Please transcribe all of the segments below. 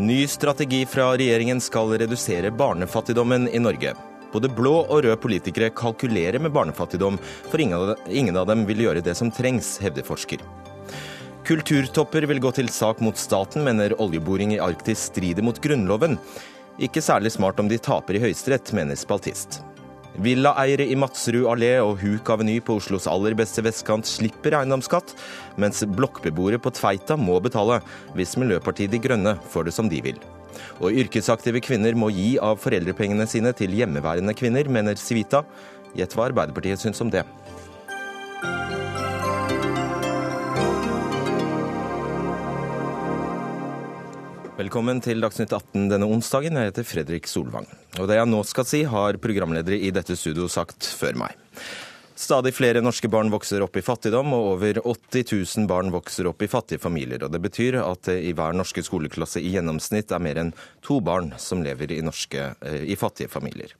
Ny strategi fra regjeringen skal redusere barnefattigdommen i Norge. Både blå og røde politikere kalkulerer med barnefattigdom, for ingen av dem vil gjøre det som trengs, hevder forsker. Kulturtopper vil gå til sak mot staten, mener oljeboring i Arktis strider mot Grunnloven. Ikke særlig smart om de taper i Høyesterett, mener spaltist. Villaeiere i Madsrud allé og Huk aveny på Oslos aller beste vestkant slipper eiendomsskatt, mens blokkbeboere på Tveita må betale, hvis Miljøpartiet De Grønne får det som de vil. Og yrkesaktive kvinner må gi av foreldrepengene sine til hjemmeværende kvinner, mener Civita. Gjett hva Arbeiderpartiet syns om det. Velkommen til Dagsnytt 18 denne onsdagen. Jeg heter Fredrik Solvang. Og det jeg nå skal si, har programledere i dette studio sagt før meg. Stadig flere norske barn vokser opp i fattigdom, og over 80 000 barn vokser opp i fattige familier. og Det betyr at det i hver norske skoleklasse i gjennomsnitt er mer enn to barn som lever i, norske, eh, i fattige familier.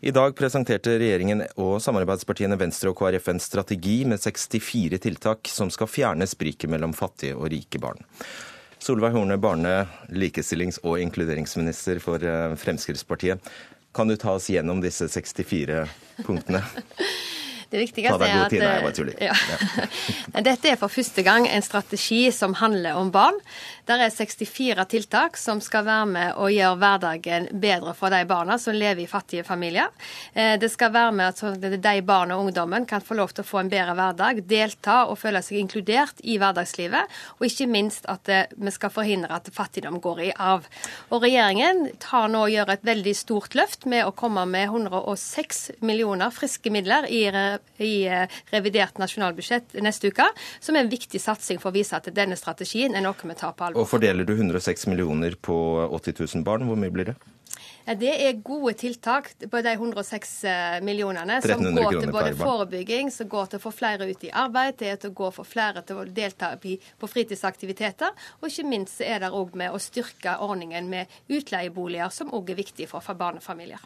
I dag presenterte regjeringen og samarbeidspartiene Venstre og KrF en strategi med 64 tiltak som skal fjerne spriket mellom fattige og rike barn. Solveig Horne, barne-, likestillings- og inkluderingsminister for eh, Fremskrittspartiet. Kan du ta oss gjennom disse 64 punktene? Det viktigste er at Nei, tuller. Ja. Dette er for første gang en strategi som handler om barn. Der er 64 tiltak som skal være med å gjøre hverdagen bedre for de barna som lever i fattige familier. Eh, det skal være med at de barna og ungdommen kan få lov til å få en bedre hverdag, delta og føle seg inkludert i hverdagslivet. Og ikke minst at eh, vi skal forhindre at fattigdom går i arv. Og regjeringen tar nå og gjør et veldig stort løft med å komme med 106 millioner friske midler i i eh, revidert nasjonalbudsjett neste uke, som er en viktig satsing for å vise at denne strategien er noe vi tar på alvor. Og Fordeler du 106 millioner på 80 000 barn, hvor mye blir det? Ja, Det er gode tiltak på de 106 eh, millionene som går til både forebygging, som går til å få flere ut i arbeid, til å gå for flere til å delta på fritidsaktiviteter, og ikke minst er det òg med å styrke ordningen med utleieboliger, som òg er viktig for barnefamilier.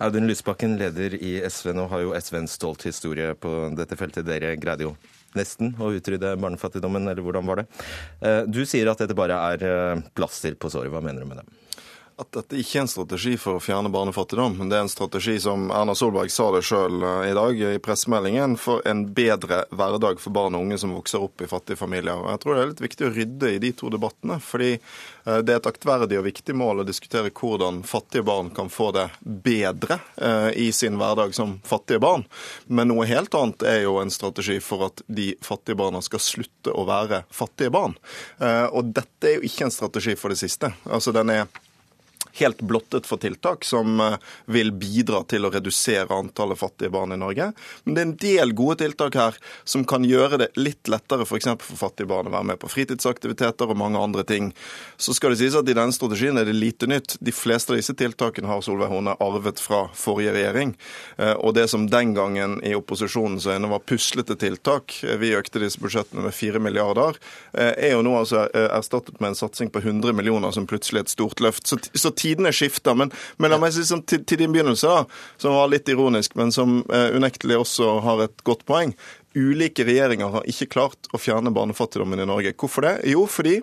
Audun Lysbakken, leder i SV. Nå har jo SV en stolt historie på dette feltet. Dere greide jo nesten å utrydde barnefattigdommen, eller hvordan var det? Eh, du sier at dette bare er eh, plaster på såret. Hva mener du med det? At dette ikke er en strategi for å fjerne barnefattigdom. Det er en strategi, som Erna Solberg sa det sjøl eh, i dag i pressemeldingen, for en bedre hverdag for barn og unge som vokser opp i fattige familier. Og Jeg tror det er litt viktig å rydde i de to debattene. fordi eh, det er et aktverdig og viktig mål å diskutere hvordan fattige barn kan få det bedre eh, i sin hverdag som fattige barn. Men noe helt annet er jo en strategi for at de fattige barna skal slutte å være fattige barn. Og dette er jo ikke en strategi for det siste. Altså den er helt blottet for tiltak som eh, vil bidra til å redusere antallet fattige barn i Norge. Men det er en del gode tiltak her som kan gjøre det litt lettere f.eks. For, for fattige barn å være med på fritidsaktiviteter og mange andre ting. Så skal det sies at i denne strategien er det lite nytt. De fleste av disse tiltakene har Solveig Horne arvet fra forrige regjering. Eh, og det som den gangen i opposisjonens øyne var puslete tiltak, eh, vi økte disse budsjettene med 4 milliarder, er jo nå altså erstattet med en satsing på 100 millioner som plutselig er et stort løft. Så, så tidene skifter. Men, men, la meg si sånn til, til, din begynnelse, da, som var litt ironisk, men som eh, unektelig også har et godt poeng. Ulike regjeringer har ikke klart å fjerne barnefattigdommen i Norge. Hvorfor det? Jo, fordi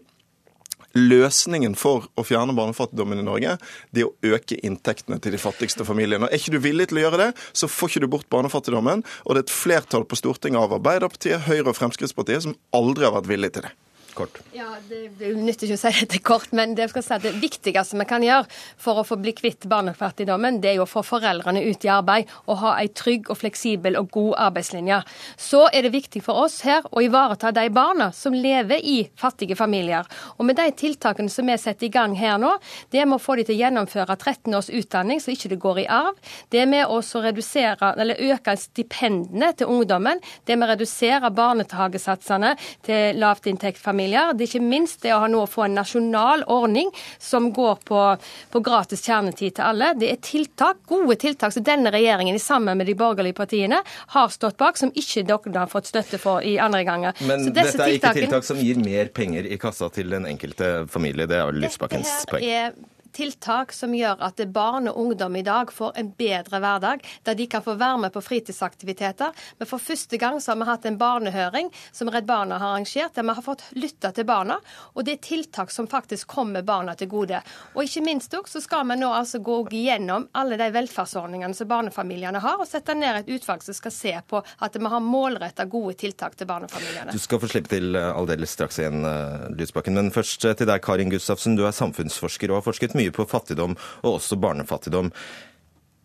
løsningen for å fjerne barnefattigdommen i Norge, det er å øke inntektene til de fattigste familiene. Og Er ikke du villig til å gjøre det, så får ikke du bort barnefattigdommen. Og det er et flertall på Stortinget av Arbeiderpartiet, Høyre og Fremskrittspartiet som aldri har vært villig til det. Kort. Ja, Det, det nytter ikke å si dette kort, men det, skal si det viktigste vi kan gjøre for å få bli kvitt barnefattigdommen, det er jo å få foreldrene ut i arbeid og ha en trygg og fleksibel og god arbeidslinje. Så er det viktig for oss her å ivareta de barna som lever i fattige familier. Og med de tiltakene som vi setter i gang her nå, det er med å få de til å gjennomføre 13 års utdanning så ikke det går i arv. Det er med å redusere, eller øke stipendene til ungdommen. Det er med å redusere barnehagesatsene til lavtinntektsfamilier barnefamilier. Det er ikke minst det å ha nå få en nasjonal ordning som går på, på, gratis kjernetid til alle. Det er tiltak, gode tiltak som denne regjeringen sammen med de borgerlige partiene har stått bak, som ikke dere har fått støtte for i andre ganger. Men dette er ikke tiltak som gir mer penger i kassa til den enkelte familie. Det er vel Lysbakkens poeng tiltak som gjør at barn og ungdom i dag får en bedre hverdag, der de kan få være med på fritidsaktiviteter. Men for første gang så har vi hatt en barnehøring som Redd Barna har arrangert, der vi har fått lytta til barna. Og det er tiltak som faktisk kommer barna til gode. Og ikke minst også, så skal vi nå altså gå gjennom alle de velferdsordningene som barnefamiliene har, og sette ned et utvalg som skal se på at vi har målretta gode tiltak til barnefamiliene. Du skal få slippe til aldeles straks igjen, eh, Lysbakken. Men først eh, til deg, Karin Gustavsen. Du er samfunnsforsker og har forsket mye på fattigdom, og også barnefattigdom.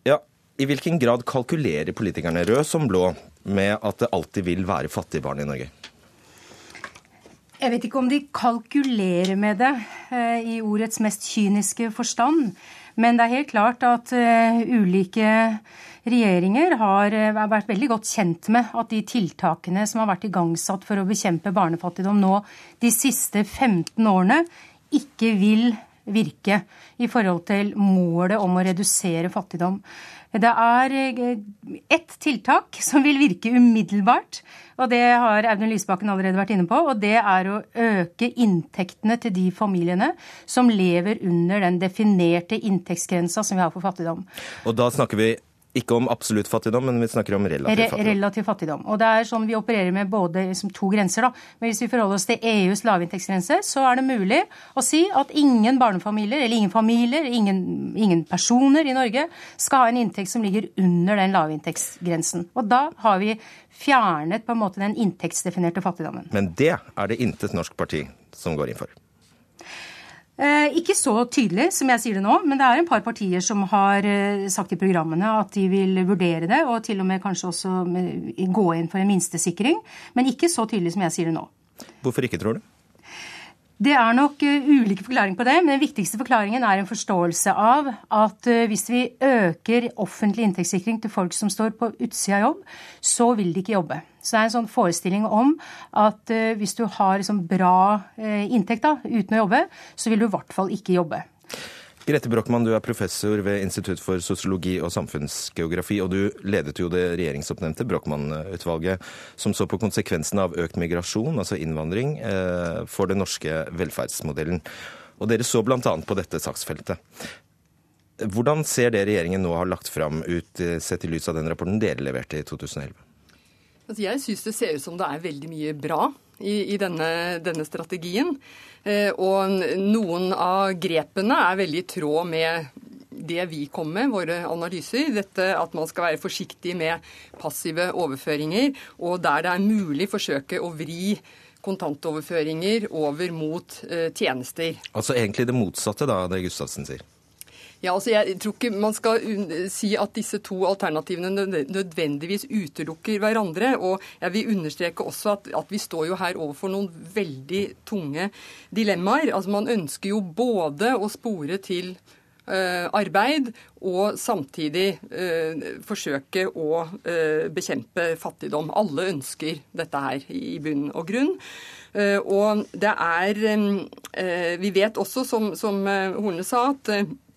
Ja, I hvilken grad kalkulerer politikerne, rød som blå, med at det alltid vil være fattige barn i Norge? Jeg vet ikke om de kalkulerer med det eh, i ordets mest kyniske forstand. Men det er helt klart at uh, ulike regjeringer har uh, vært veldig godt kjent med at de tiltakene som har vært igangsatt for å bekjempe barnefattigdom nå de siste 15 årene, ikke vil virke i forhold til målet om å redusere fattigdom. Det er eh, ett tiltak som vil virke umiddelbart, og det har Audun Lysbakken allerede vært inne på. Og det er å øke inntektene til de familiene som lever under den definerte inntektsgrensa som vi har for fattigdom. Og da snakker vi ikke om absolutt fattigdom, men vi snakker om relativ fattigdom. Re relativ fattigdom. Og det er sånn Vi opererer med både liksom, to grenser. da. Men hvis vi forholder oss til EUs lavinntektsgrense, så er det mulig å si at ingen barnefamilier, eller ingen familier, ingen, ingen personer i Norge skal ha en inntekt som ligger under den lavinntektsgrensen. Og da har vi fjernet på en måte den inntektsdefinerte fattigdommen. Men det er det intet norsk parti som går inn for. Eh, ikke så tydelig som jeg sier det nå, men det er en par partier som har eh, sagt i programmene at de vil vurdere det, og til og med kanskje også gå inn for en minstesikring. Men ikke så tydelig som jeg sier det nå. Hvorfor ikke, tror du? Det er nok uh, ulike forklaringer på det, men den viktigste forklaringen er en forståelse av at uh, hvis vi øker offentlig inntektssikring til folk som står på utsida av jobb, så vil de ikke jobbe. Så det er en sånn forestilling om at uh, hvis du har liksom, bra inntekt da, uten å jobbe, så vil du i hvert fall ikke jobbe. Grete Brochmann, du er professor ved Institutt for sosiologi og samfunnsgeografi, og du ledet jo det regjeringsoppnevnte Brochmann-utvalget, som så på konsekvensene av økt migrasjon, altså innvandring, eh, for den norske velferdsmodellen. Og dere så bl.a. på dette saksfeltet. Hvordan ser det regjeringen nå har lagt fram ut, eh, sett i lys av den rapporten dere leverte i 2011? Altså jeg syns det ser ut som det er veldig mye bra i, i denne, denne, strategien. Eh, og noen av grepene er veldig i tråd med det vi kom med, våre analyser. Dette at man skal være forsiktig med passive overføringer, og der det er mulig forsøke å vri kontantoverføringer over mot eh, tjenester. Altså egentlig det motsatte da, det Gustavsen sier? Ja, altså Jeg tror ikke man skal si at disse to alternativene nødvendigvis utelukker hverandre. Og jeg vil understreke også at, at vi står jo her overfor noen veldig tunge dilemmaer. Altså Man ønsker jo både å spore til uh, arbeid og samtidig uh, forsøke å uh, bekjempe fattigdom. Alle ønsker dette her i bunn og grunn. og det er Vi vet også, som, som Horne sa, at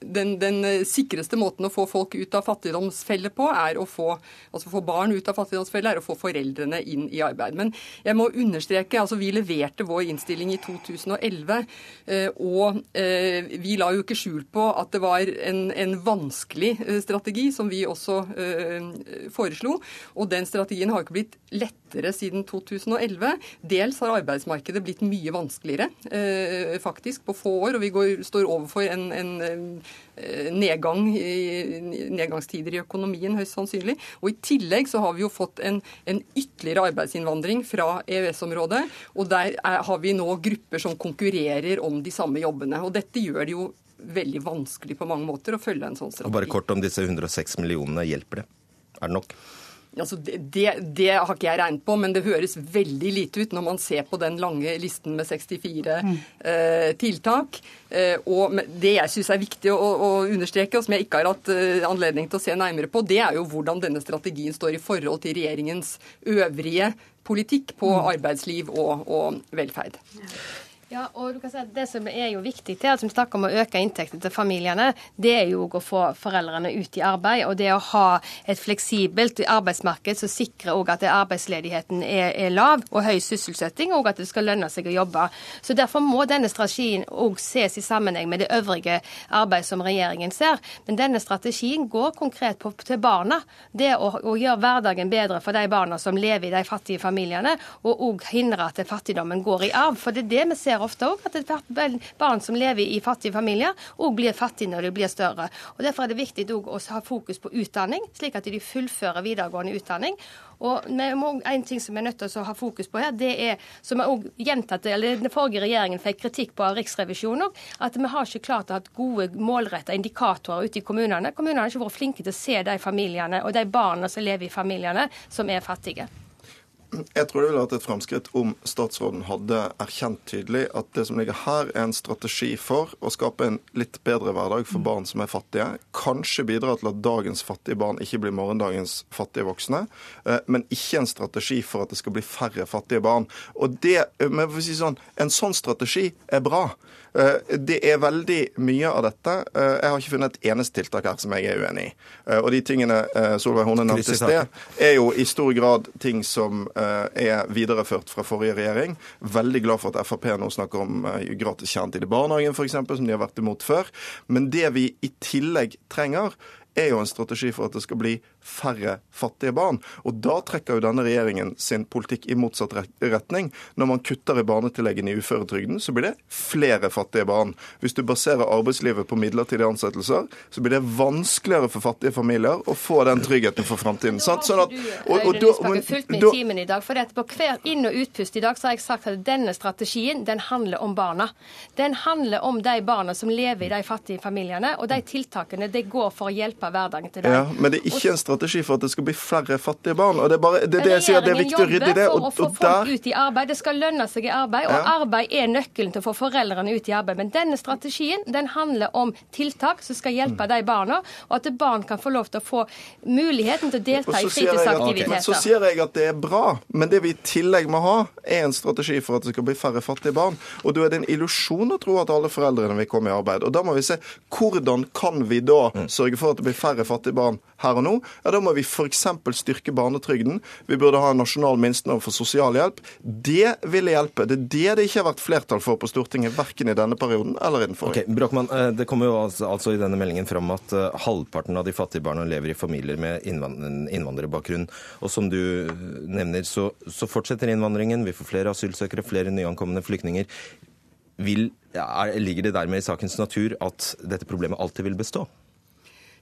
den, den, sikreste måten å få folk ut av fattigdomsfelle på, er å få, altså få barn ut av fattigdomsfelle, er å få foreldrene inn i arbeid. Men jeg må understreke, altså vi leverte vår innstilling i 2011, eh, og eh, vi la jo ikke skjul på at det var en, en vanskelig eh, strategi, som vi også foreslo. Og den strategien har ikke blitt lettere siden 2011. Dels har arbeidsmarkedet blitt mye vanskeligere, faktisk, på få år, og vi går, står overfor en, en Eh, nedgang i, nedgangstider i økonomien, høyst sannsynlig. Og I tillegg så har vi jo fått en, en ytterligere arbeidsinnvandring fra EØS-området. Og der er, har vi nå grupper som konkurrerer om de samme jobbene. Og dette gjør det jo veldig vanskelig på mange måter å følge en sånn strategi. Og bare kort om disse 106 millionene. Hjelper det? Er det nok? Altså det, det, det, har ikke jeg regnet på, men det høres veldig lite ut når man ser på den lange listen med 64 mm. eh, tiltak. Eh, og Det jeg syns er viktig å, å, understreke, og som jeg ikke har hatt eh, anledning til å se nærmere på, det er jo hvordan denne strategien står i forhold til regjeringens øvrige politikk på mm. arbeidsliv og, og velferd. Ja, og du kan si at Det som er jo viktig til at vi snakker om å øke inntektene til familiene, det er jo å få foreldrene ut i arbeid. Og det å ha et fleksibelt arbeidsmarked som sikrer også at arbeidsledigheten er, er lav og høy sysselsetting, og at det skal lønne seg å jobbe. Så Derfor må denne strategien også ses i sammenheng med det øvrige arbeidet som regjeringen ser. Men denne strategien går konkret på, til barna. Det å, å, gjøre hverdagen bedre for de barna som lever i de fattige familiene, og òg hindre at fattigdommen går i arv. For det er det vi ser ofte òg, at barn som lever i fattige familier, òg blir fattige når de blir større. Og Derfor er det viktig å ha fokus på utdanning, slik at de fullfører videregående utdanning. Og En ting som vi er nødt til å ha fokus på her, det er, som jeg også gjentatte, eller den forrige regjeringen fikk kritikk på av Riksrevisjonen, at vi har ikke klart å ha gode målrettede indikatorer ute i kommunene. Kommunene har ikke vært flinke til å se de familiene og de barna som lever i familiene som er fattige. Jeg tror det ville vært et fremskritt om statsråden hadde erkjent tydelig at det som ligger her, er en strategi for å skape en litt bedre hverdag for barn som er fattige. Kanskje bidra til at dagens fattige barn ikke blir morgendagens fattige voksne. Eh, men ikke en strategi for at det skal bli færre fattige barn. Og det, men for å si sånn, En sånn strategi er bra. Eh, det er veldig mye av dette. Eh, jeg har ikke funnet et eneste tiltak her som jeg er uenig i. Eh, og de tingene Solveig Horne nevnte i sted, er jo i stor grad ting som er videreført fra forrige regjering. Veldig glad for at Frp nå snakker om gratis kjernetid i barnehagen, f.eks., som de har vært imot før. Men det vi i tillegg trenger, er jo en strategi for at det skal bli færre fattige barn. Og da trekker jo denne regjeringen sin politikk i motsatt retning. Når man kutter i barnetilleggene i uføretrygden, så blir det flere fattige barn. Hvis du baserer arbeidslivet på midlertidige ansettelser, så blir det vanskeligere for fattige familier å få den tryggheten for framtiden. Sånn at, og, og, og, men, med i timen i dag, for På hver inn- og utpust i dag så har jeg sagt at denne strategien den handler om barna. Den handler om de barna som lever i de fattige familiene, og de tiltakene det går for å hjelpe hverdagen til dem. Ja, men det er ikke en strategi strategi for at det skal bli flere fattige barn. og Det er bare, det, det jeg sier, det er viktig å rydde i det. Og, for å få folk ut i arbeid. Det skal lønne seg i arbeid, og ja. arbeid er nøkkelen til å få foreldrene ut i arbeid. Men denne strategien den handler om tiltak som skal hjelpe mm. de barna, og at barn kan få lov til å få muligheten til å delta i fritidsaktiviteter. Så sier jeg at det er bra, men det vi i tillegg må ha, er en strategi for at det skal bli færre fattige barn. Og da er det en illusjon å tro at alle foreldrene vil komme i arbeid. Og da må vi se hvordan kan vi da mm. sørge for at det blir færre fattige barn her og nå? Ja, Da må vi f.eks. styrke barnetrygden. Vi burde ha en nasjonal minstenorm for sosialhjelp. Det ville hjelpe. Det er det det ikke har vært flertall for på Stortinget, verken i denne perioden eller i den forrige. Okay, Brockmann, eh, det kommer jo altså, altså i denne meldingen fram at uh, halvparten av de fattige barna lever i familier med innvandrerbakgrunn. Og som du nevner, så, så fortsetter innvandringen. Vi får flere asylsøkere, flere nyankomne flyktninger. Vil, ja, ligger det dermed i sakens natur at dette problemet alltid vil bestå?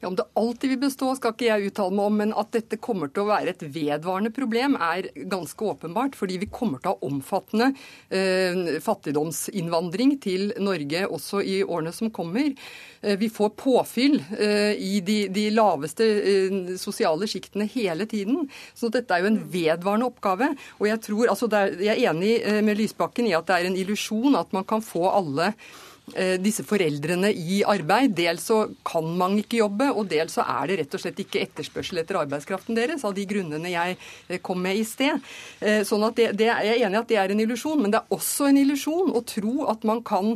Ja, Om det alltid vil bestå, skal ikke jeg uttale meg om, men at dette kommer til å være et vedvarende problem, er ganske åpenbart. Fordi vi kommer til å ha omfattende eh, fattigdomsinnvandring til Norge også i årene som kommer. Eh, vi får påfyll eh, i de, de laveste eh, sosiale sjiktene hele tiden. Så dette er jo en vedvarende oppgave. Og jeg, tror, altså er, jeg er enig eh, med Lysbakken i at det er en illusjon at man kan få alle disse foreldrene i arbeid. Dels så kan man ikke jobbe, og dels så er det rett og slett ikke etterspørsel etter arbeidskraften deres, av de grunnene jeg eh, kom med i sted. Eh, sånn at det, det, Jeg er enig i at det er en illusjon, men det er også en illusjon å tro at man kan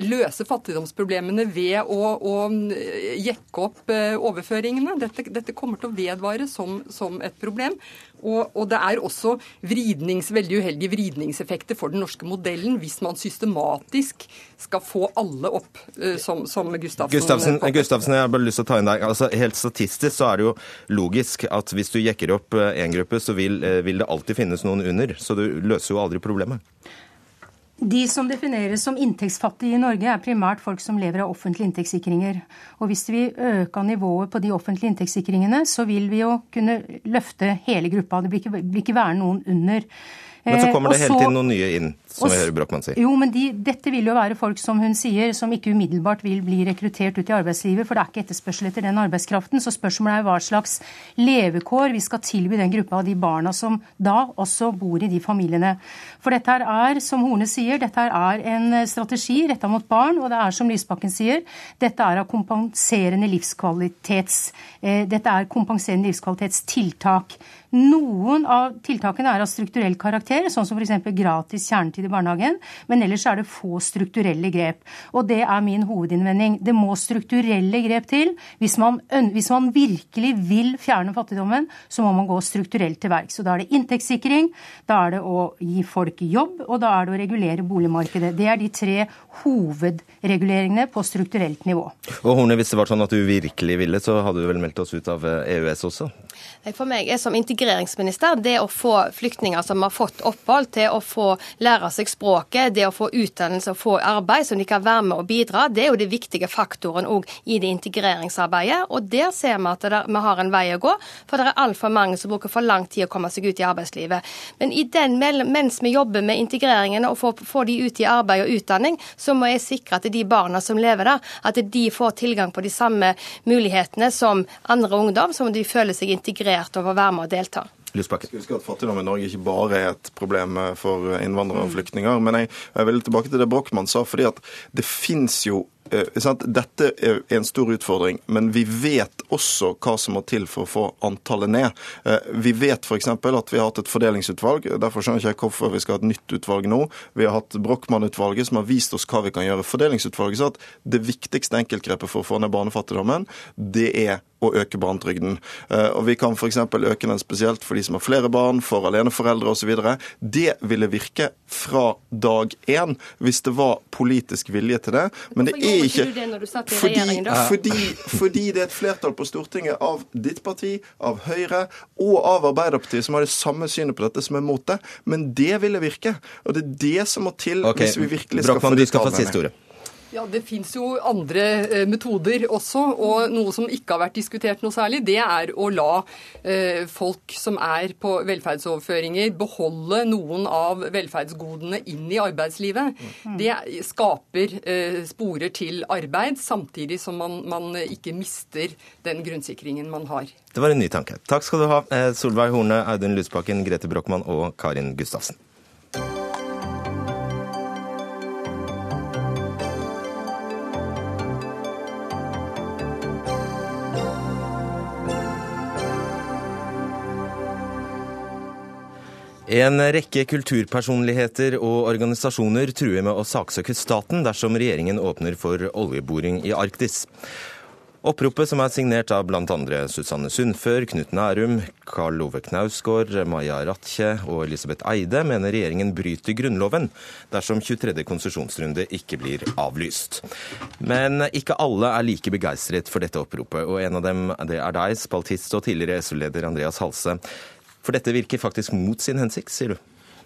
løse fattigdomsproblemene ved å, å jekke opp overføringene. Dette, dette, kommer til å vedvare som, som et problem. Og, og, det er også vridnings, veldig uheldige vridningseffekter for den norske modellen hvis man systematisk skal få alle opp, uh, som, som Gustavsen Gustavsen, Gustavsen, jeg har bare lyst til å ta inn deg. Altså, helt statistisk så er det jo logisk at hvis du jekker opp én eh, gruppe, så vil, vil det alltid finnes noen under. Så du løser jo aldri problemet. De som defineres som inntektsfattige i Norge, er primært folk som lever av offentlige inntektssikringer. Og hvis vi øker nivået på de offentlige inntektssikringene, så vil vi jo kunne løfte hele gruppa. Det blir ikke, blir ikke være noen under. Men så kommer det eh, hele tiden noen nye inn, som vi hører Brochmann si. Jo, men de, dette vil jo være folk som hun sier, som ikke umiddelbart vil bli rekruttert ut i arbeidslivet, for det er ikke etterspørsel etter den arbeidskraften. Så spørsmålet er hva slags levekår vi skal tilby den gruppa av de barna som da også bor i de familiene. For dette her er, som Horne sier, dette her er en strategi retta mot barn, og det er som Lysbakken sier, dette er av kompenserende livskvalitets... Eh, dette er kompenserende livskvalitetstiltak. Noen av tiltakene er av strukturell karakter sånn som f.eks. gratis kjernetid i barnehagen, men ellers er det få strukturelle grep. Og det er min hovedinnvending. Det må strukturelle grep til. Hvis man, hvis man virkelig vil fjerne fattigdommen, så må man gå strukturelt til verks. Så da er det inntektssikring, da er det å gi folk jobb, og da er det å regulere boligmarkedet. Det er de tre hovedreguleringene på strukturelt nivå. Og Horne, hvis det var sånn at du virkelig ville, så hadde du vel meldt oss ut av EØS også? For meg er som integreringsminister det å få flyktninger som har fått opphold, til å få lære seg språket, det å få utdannelse og få arbeid, som de kan være med og bidra, det er jo det viktige faktoren òg i det integreringsarbeidet. Og der ser vi at vi har en vei å gå, for det er altfor mange som bruker for lang tid å komme seg ut i arbeidslivet. Men den, mens vi jobber med integreringen og får, får de ut i arbeid og utdanning, så må jeg sikre at de barna som lever der, at de får tilgang på de samme mulighetene som andre ungdom, som de føler seg integrert over få være med og delta. Husk at Fattigdom i Norge ikke bare er et problem for innvandrere og flyktninger. Men jeg, jeg vil tilbake til det Brochmann sa. fordi at det fins jo eh, dette er en stor utfordring, men vi vet også hva som må til for å få antallet ned. Eh, vi vet f.eks. at vi har hatt et fordelingsutvalg. Derfor skjønner jeg ikke hvorfor vi skal ha et nytt utvalg nå. Vi har hatt Brochmann-utvalget som har vist oss hva vi kan gjøre. Fordelingsutvalget sa at det viktigste enkeltgrepet for å få ned barnefattigdommen, det er å øke barnetrygden. Eh, og Vi kan f.eks. øke den spesielt for de som har flere barn, for aleneforeldre osv. Det ville virke fra dag én hvis det var politisk vilje til det. Men det er ikke fordi, fordi, fordi det er et flertall på Stortinget av ditt parti, av Høyre og av Arbeiderpartiet som har det samme synet på dette, som er mot det. Men det ville virke. Og det er det som må til okay. hvis vi virkelig skal Brockmann, få det tallene. Ja, Det fins jo andre eh, metoder også. og Noe som ikke har vært diskutert noe særlig, det er å la eh, folk som er på velferdsoverføringer, beholde noen av velferdsgodene inn i arbeidslivet. Mm. Det skaper eh, sporer til arbeid, samtidig som man, man, ikke mister den grunnsikringen man har. Det var en ny tanke. Takk skal du ha, Solveig Horne, Audun Lysbakken, Grete Brochmann og Karin Gustavsen. En rekke kulturpersonligheter og organisasjoner truer med å saksøke staten dersom regjeringen åpner for oljeboring i Arktis. Oppropet, som er signert av bl.a. Susanne Sundfør, Knut Nærum, Karl Ove Knausgård, Maja Ratche og Elisabeth Eide, mener regjeringen bryter Grunnloven dersom 23. konsesjonsrunde ikke blir avlyst. Men ikke alle er like begeistret for dette oppropet, og en av dem er deg, spaltist og tidligere SV-leder Andreas Halse. For dette virker faktisk mot sin hensikt, sier du?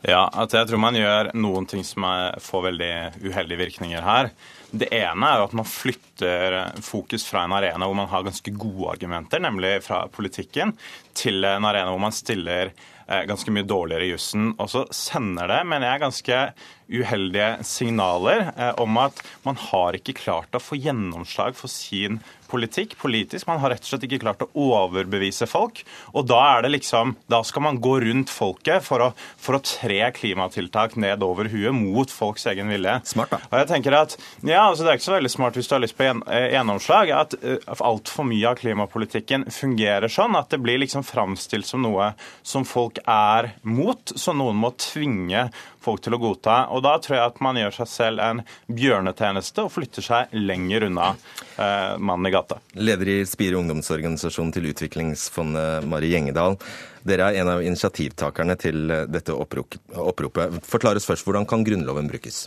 Ja, at jeg tror man gjør noen ting som er, får veldig uheldige virkninger her. Det ene er at man flytter fokus fra en arena hvor man har ganske gode argumenter, nemlig fra politikken, til en arena hvor man stiller eh, ganske mye dårligere i jussen. Og så sender det, mener jeg, ganske uheldige signaler eh, om at man har ikke klart å få gjennomslag for sin politikk politisk. Man har rett og slett ikke klart å overbevise folk. Og da er det liksom Da skal man gå rundt folket for å, for å tre klimatiltak ned over huet mot folks egen vilje. Smart, da. Og jeg tenker at ja, altså Det er ikke så veldig smart hvis du har lyst på eh, gjennomslag, at uh, altfor mye av klimapolitikken fungerer sånn at det blir liksom framstilt som noe som folk er mot, så noen må tvinge folk til å godta. Og Da tror jeg at man gjør seg selv en bjørnetjeneste og flytter seg lenger unna eh, mannen i gata. Leder i Spire ungdomsorganisasjon til Utviklingsfondet, Mari Gjengedal. Dere er en av initiativtakerne til dette oppropet. Forklar oss først, hvordan kan Grunnloven brukes?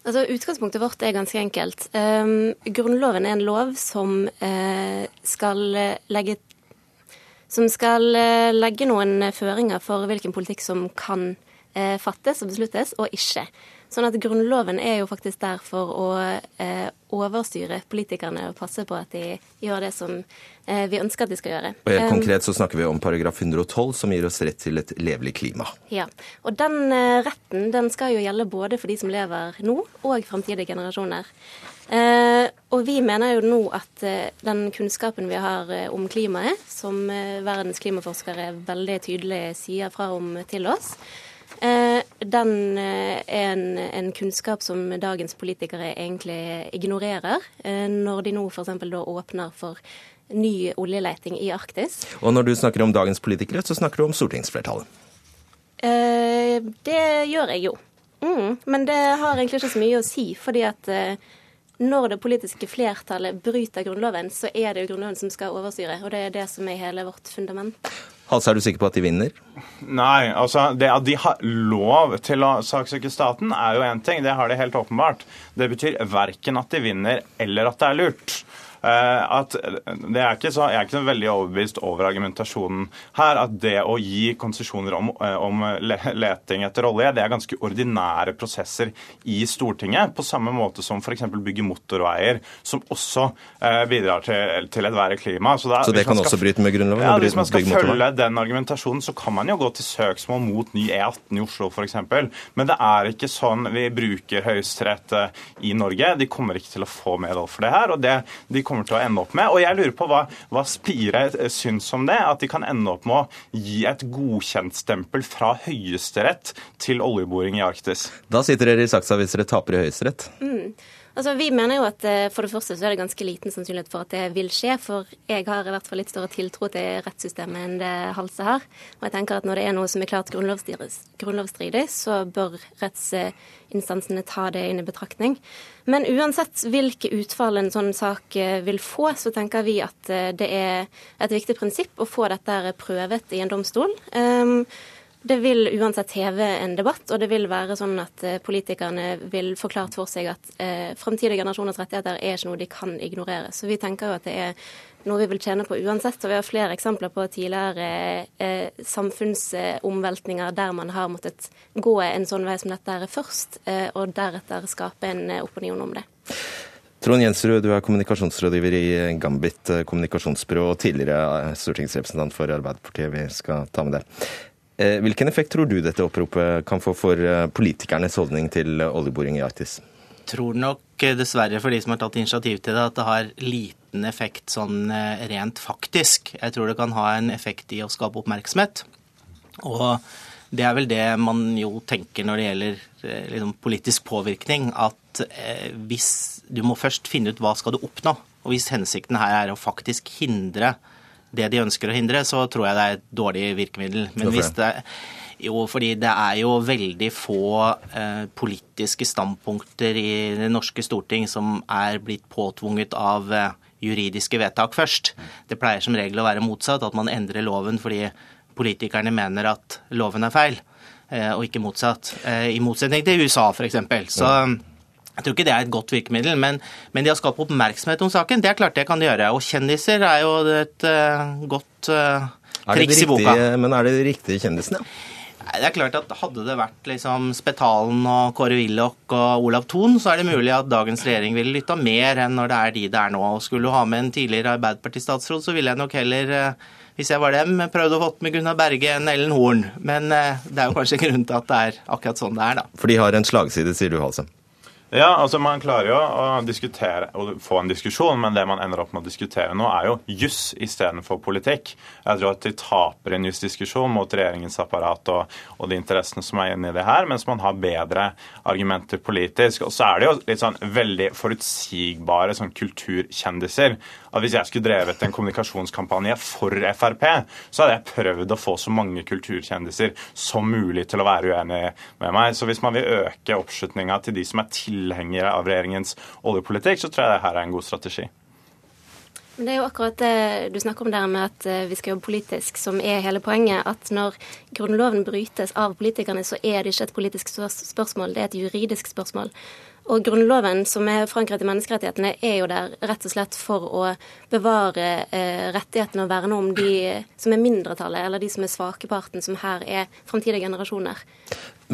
Altså, Utgangspunktet vårt er ganske enkelt. Um, grunnloven er en lov som uh, skal legge som skal uh, legge noen føringer for hvilken politikk som kan eh, fattes og besluttes, og ikke. Sånn at Grunnloven er jo faktisk der for å eh, overstyre politikerne og passe på at de gjør det som eh, vi ønsker at de skal gjøre. Og helt um, Konkret så snakker vi om paragraf 112, som gir oss rett til et levelig klima. Ja, og Den eh, retten den skal jo gjelde både for de som lever nå, og framtidige generasjoner. Eh, og vi mener jo nå at eh, den kunnskapen vi har eh, om klimaet, som verdens klimaforskere veldig tydelig sier fra om til oss, Eh, den eh, er en, en, kunnskap som dagens politikere egentlig ignorerer, eh, når de nå f.eks. da åpner for ny oljeleting i Arktis. Og når du snakker om dagens politikere, så snakker du om stortingsflertallet? Eh, det gjør jeg jo. Mm, men det har egentlig ikke så mye å si, fordi at eh, når det politiske flertallet bryter Grunnloven, så er det jo Grunnloven som skal overstyre. Og det er det som er hele vårt fundament. Halse, er du sikker på at de vinner? Nei, altså det at de har lov til å saksøke staten, er jo én ting. Det har de helt åpenbart. Det betyr verken at de vinner eller at det er lurt. Eh, at det er ikke så, Jeg er ikke så veldig overbevist over argumentasjonen her. At det å gi konsesjoner om, eh, om leting etter olje, det er ganske ordinære prosesser i Stortinget. På samme måte som f.eks. bygge motorveier, som også eh, bidrar til, til et verre klima. Så, da, så det kan skal, også bryte med Grunnloven? Ja, Hvis man skal følge den argumentasjonen, så kan man jo gå til søksmål mot ny E18 i Oslo f.eks. Men det er ikke sånn vi bruker Høyesterett i Norge. De kommer ikke til å få medhold for det her. og det, de kommer til å ende opp med. Og jeg lurer på hva, hva Spire syns om det, at de kan ende opp med å gi et godkjentstempel fra Høyesterett til oljeboring i Arktis. Da sitter dere i saksa hvis dere taper i Høyesterett. Mm. Altså, Vi mener jo at eh, for det første så er det ganske liten sannsynlighet for at det vil skje. For jeg har i hvert fall litt større tiltro til rettssystemet enn det Halse har. Og jeg tenker at når det er noe som er klart grunnlovsstridig, så bør rettsinstansene ta det inn i betraktning. Men uansett hvilke utfall en sånn sak eh, vil få, så tenker vi at eh, det er et viktig prinsipp å få dette prøvet i en domstol. Um, det vil uansett heve en debatt, og det vil være sånn at eh, politikerne vil forklare for seg at eh, fremtidige generasjoners rettigheter er ikke noe de kan ignorere. Så vi tenker jo at det er noe vi vil tjene på uansett. Og vi har flere eksempler på tidligere eh, samfunnsomveltninger der man har måttet gå en sånn vei som dette er først, eh, og deretter skape en eh, opinion om det. Trond Jensrud, du er kommunikasjonsrådgiver i Gambit kommunikasjonsbyrå og tidligere stortingsrepresentant for Arbeiderpartiet. Vi skal ta med det. Eh, hvilken effekt tror du dette oppropet kan få for eh, politikernes holdning til oljeboring i Arktis? Jeg tror nok eh, dessverre for de som har tatt initiativ til det, at det har liten effekt sånn rent faktisk. Jeg tror det kan ha en effekt i å skape oppmerksomhet. Og det er vel det man jo tenker når det gjelder liksom, politisk påvirkning, at eh, hvis du må først finne ut hva skal du oppnå. Og hvis hensikten her er å faktisk hindre det de ønsker å hindre, så tror jeg det er et dårlig virkemiddel. Men hvis det, jo, fordi det er jo veldig få eh, politiske standpunkter i det norske storting som er blitt påtvunget av eh, juridiske vedtak først. Det pleier som regel å være motsatt, at man endrer loven fordi politikerne mener at loven er feil, eh, og ikke motsatt. Eh, I motsetning til USA, f.eks. Så jeg tror ikke det er et godt virkemiddel, men, men det å skape oppmerksomhet om saken, det er klart det kan de gjøre. Og kjendiser er jo et uh, godt uh, triks i boka. Men er det de riktige kjendisene? Det er klart at Hadde det vært liksom Spetalen og Kåre Willoch og Olav Thon, så er det mulig at dagens regjering ville lytta mer enn når det er de det er nå. Og Skulle du ha med en tidligere Arbeiderparti-statsråd, så ville jeg nok heller uh, hvis jeg var dem, prøvde å få med Gunnar Berge enn Ellen Horn. Men det er jo kanskje grunnen til at det er akkurat sånn det er, da. For de har en slagside, sier du, Halse? Ja, altså Man klarer jo å diskutere og få en diskusjon, men det man ender opp med å diskutere nå, er jo juss istedenfor politikk. Jeg tror at de taper en jusdiskusjon mot regjeringens apparat og, og, de interessene som er inne i det her, mens man har bedre argumenter politisk. Og så er det jo litt sånn veldig forutsigbare sånn kulturkjendiser at hvis jeg skulle drevet en kommunikasjonskampanje for Frp, så hadde jeg prøvd å få så mange kulturkjendiser som mulig til å være uenig med meg. Så hvis man vil øke oppslutninga til de som er tilhengere av regjeringens oljepolitikk, så tror jeg det her er en god strategi. Men Det er jo akkurat det du snakker om der med at eh, vi skal jobbe politisk, som er hele poenget. At når Grunnloven brytes av politikerne, så er det ikke et politisk spørsmål, det er et juridisk spørsmål. Og Grunnloven, som er forankret i menneskerettighetene, er jo der rett og slett for å bevare eh, rettighetene og verne om de som er mindretallet, eller de som er svakeparten, som her er framtidige generasjoner.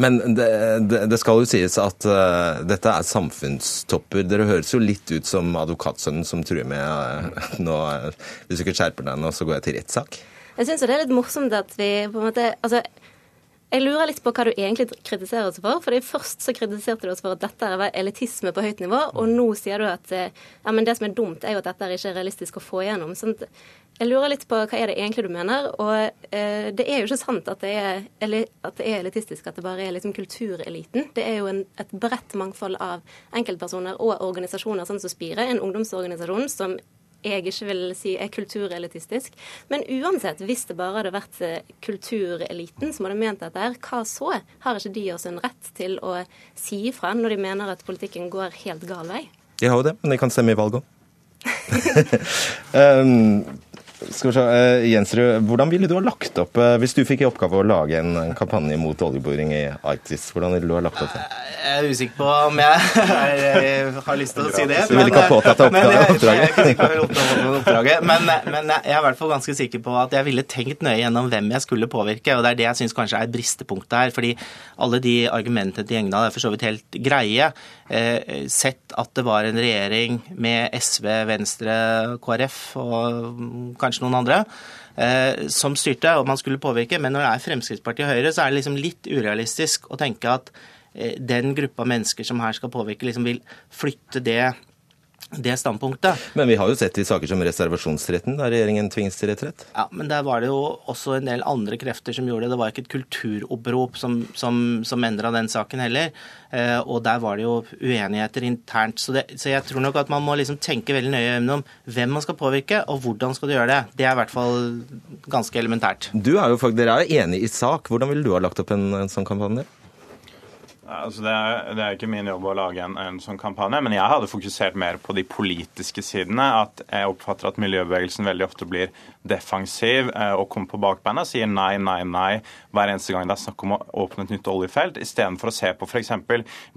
Men det, det, det, skal jo sies at uh, dette er samfunnstopper. Dere høres jo litt ut som advokatsønnen som truer med uh, nå, Hvis du ikke skjerper deg nå, så går jeg til rettssak. Jeg syns det er litt morsomt at vi på en måte altså, jeg lurer litt på hva du egentlig kritiserer oss for. fordi Først så kritiserte du oss for at dette er elitisme på høyt nivå, og nå sier du at eh, ja, men det som er dumt, er jo at dette er ikke realistisk å få igjennom. Sånn jeg lurer litt på hva er det egentlig du mener. Og eh, det er jo ikke sant at det er, at det er elitistisk, at det bare er liksom kultureliten. Det er jo en, et bredt mangfold av enkeltpersoner og organisasjoner, sånn som Spire, en ungdomsorganisasjon som jeg ikke vil si er kulturelitistisk. Men uansett, hvis det bare hadde vært eh, kultureliten som hadde ment dette, her, hva så? Har ikke de også en rett til å si ifra når de mener at politikken går helt gal vei? De har jo det, men de kan stemme i valget òg. um, skal vi se, uh, Jensrud, hvordan ville du ha lagt opp uh, hvis du fikk i oppgave å lage en, en kampanje mot oljeboring i Arktis? Hvordan ville du ha lagt opp det? Jeg er usikker på om jeg, jeg har lyst til å si det. Du ville ikke ha påtatt deg oppdraget? Men, men jeg er i hvert fall ganske sikker på at jeg ville tenkt nøye gjennom hvem jeg skulle påvirke. og Det er det jeg syns kanskje er bristepunktet her. fordi alle de argumentene til Gjengdal er for så vidt helt greie. Eh, sett at det var en regjering med SV, Venstre, KrF og kanskje noen andre, eh, som styrte, og man skulle påvirke. Men når det er Fremskrittspartiet og Høyre, så er det liksom litt urealistisk å tenke at eh, den gruppa mennesker som her skal påvirke, liksom vil flytte det det standpunktet. Men vi har jo sett i saker som reservasjonsretten, da regjeringen tvinges til retrett. Ja, men der var det jo også en del andre krefter som gjorde det. Det var ikke et kulturopprop som, som, som endra den saken heller. Eh, og der var det jo uenigheter internt. Så, det, så, jeg tror nok at man må liksom tenke veldig nøye om hvem man skal påvirke, og hvordan skal du gjøre det. Det er i hvert fall ganske elementært. Du er jo, dere er jo enige i sak. Hvordan ville du ha lagt opp en, en sånn kampanje? Altså det, er, det, er, ikke min jobb å lage en, en, sånn kampanje, men jeg hadde fokusert mer på de politiske sidene. At jeg oppfatter at miljøbevegelsen veldig ofte blir defensiv eh, og kommer på bakbeina sier nei, nei, nei hver eneste gang det er snakk om å åpne et nytt oljefelt, istedenfor å se på f.eks.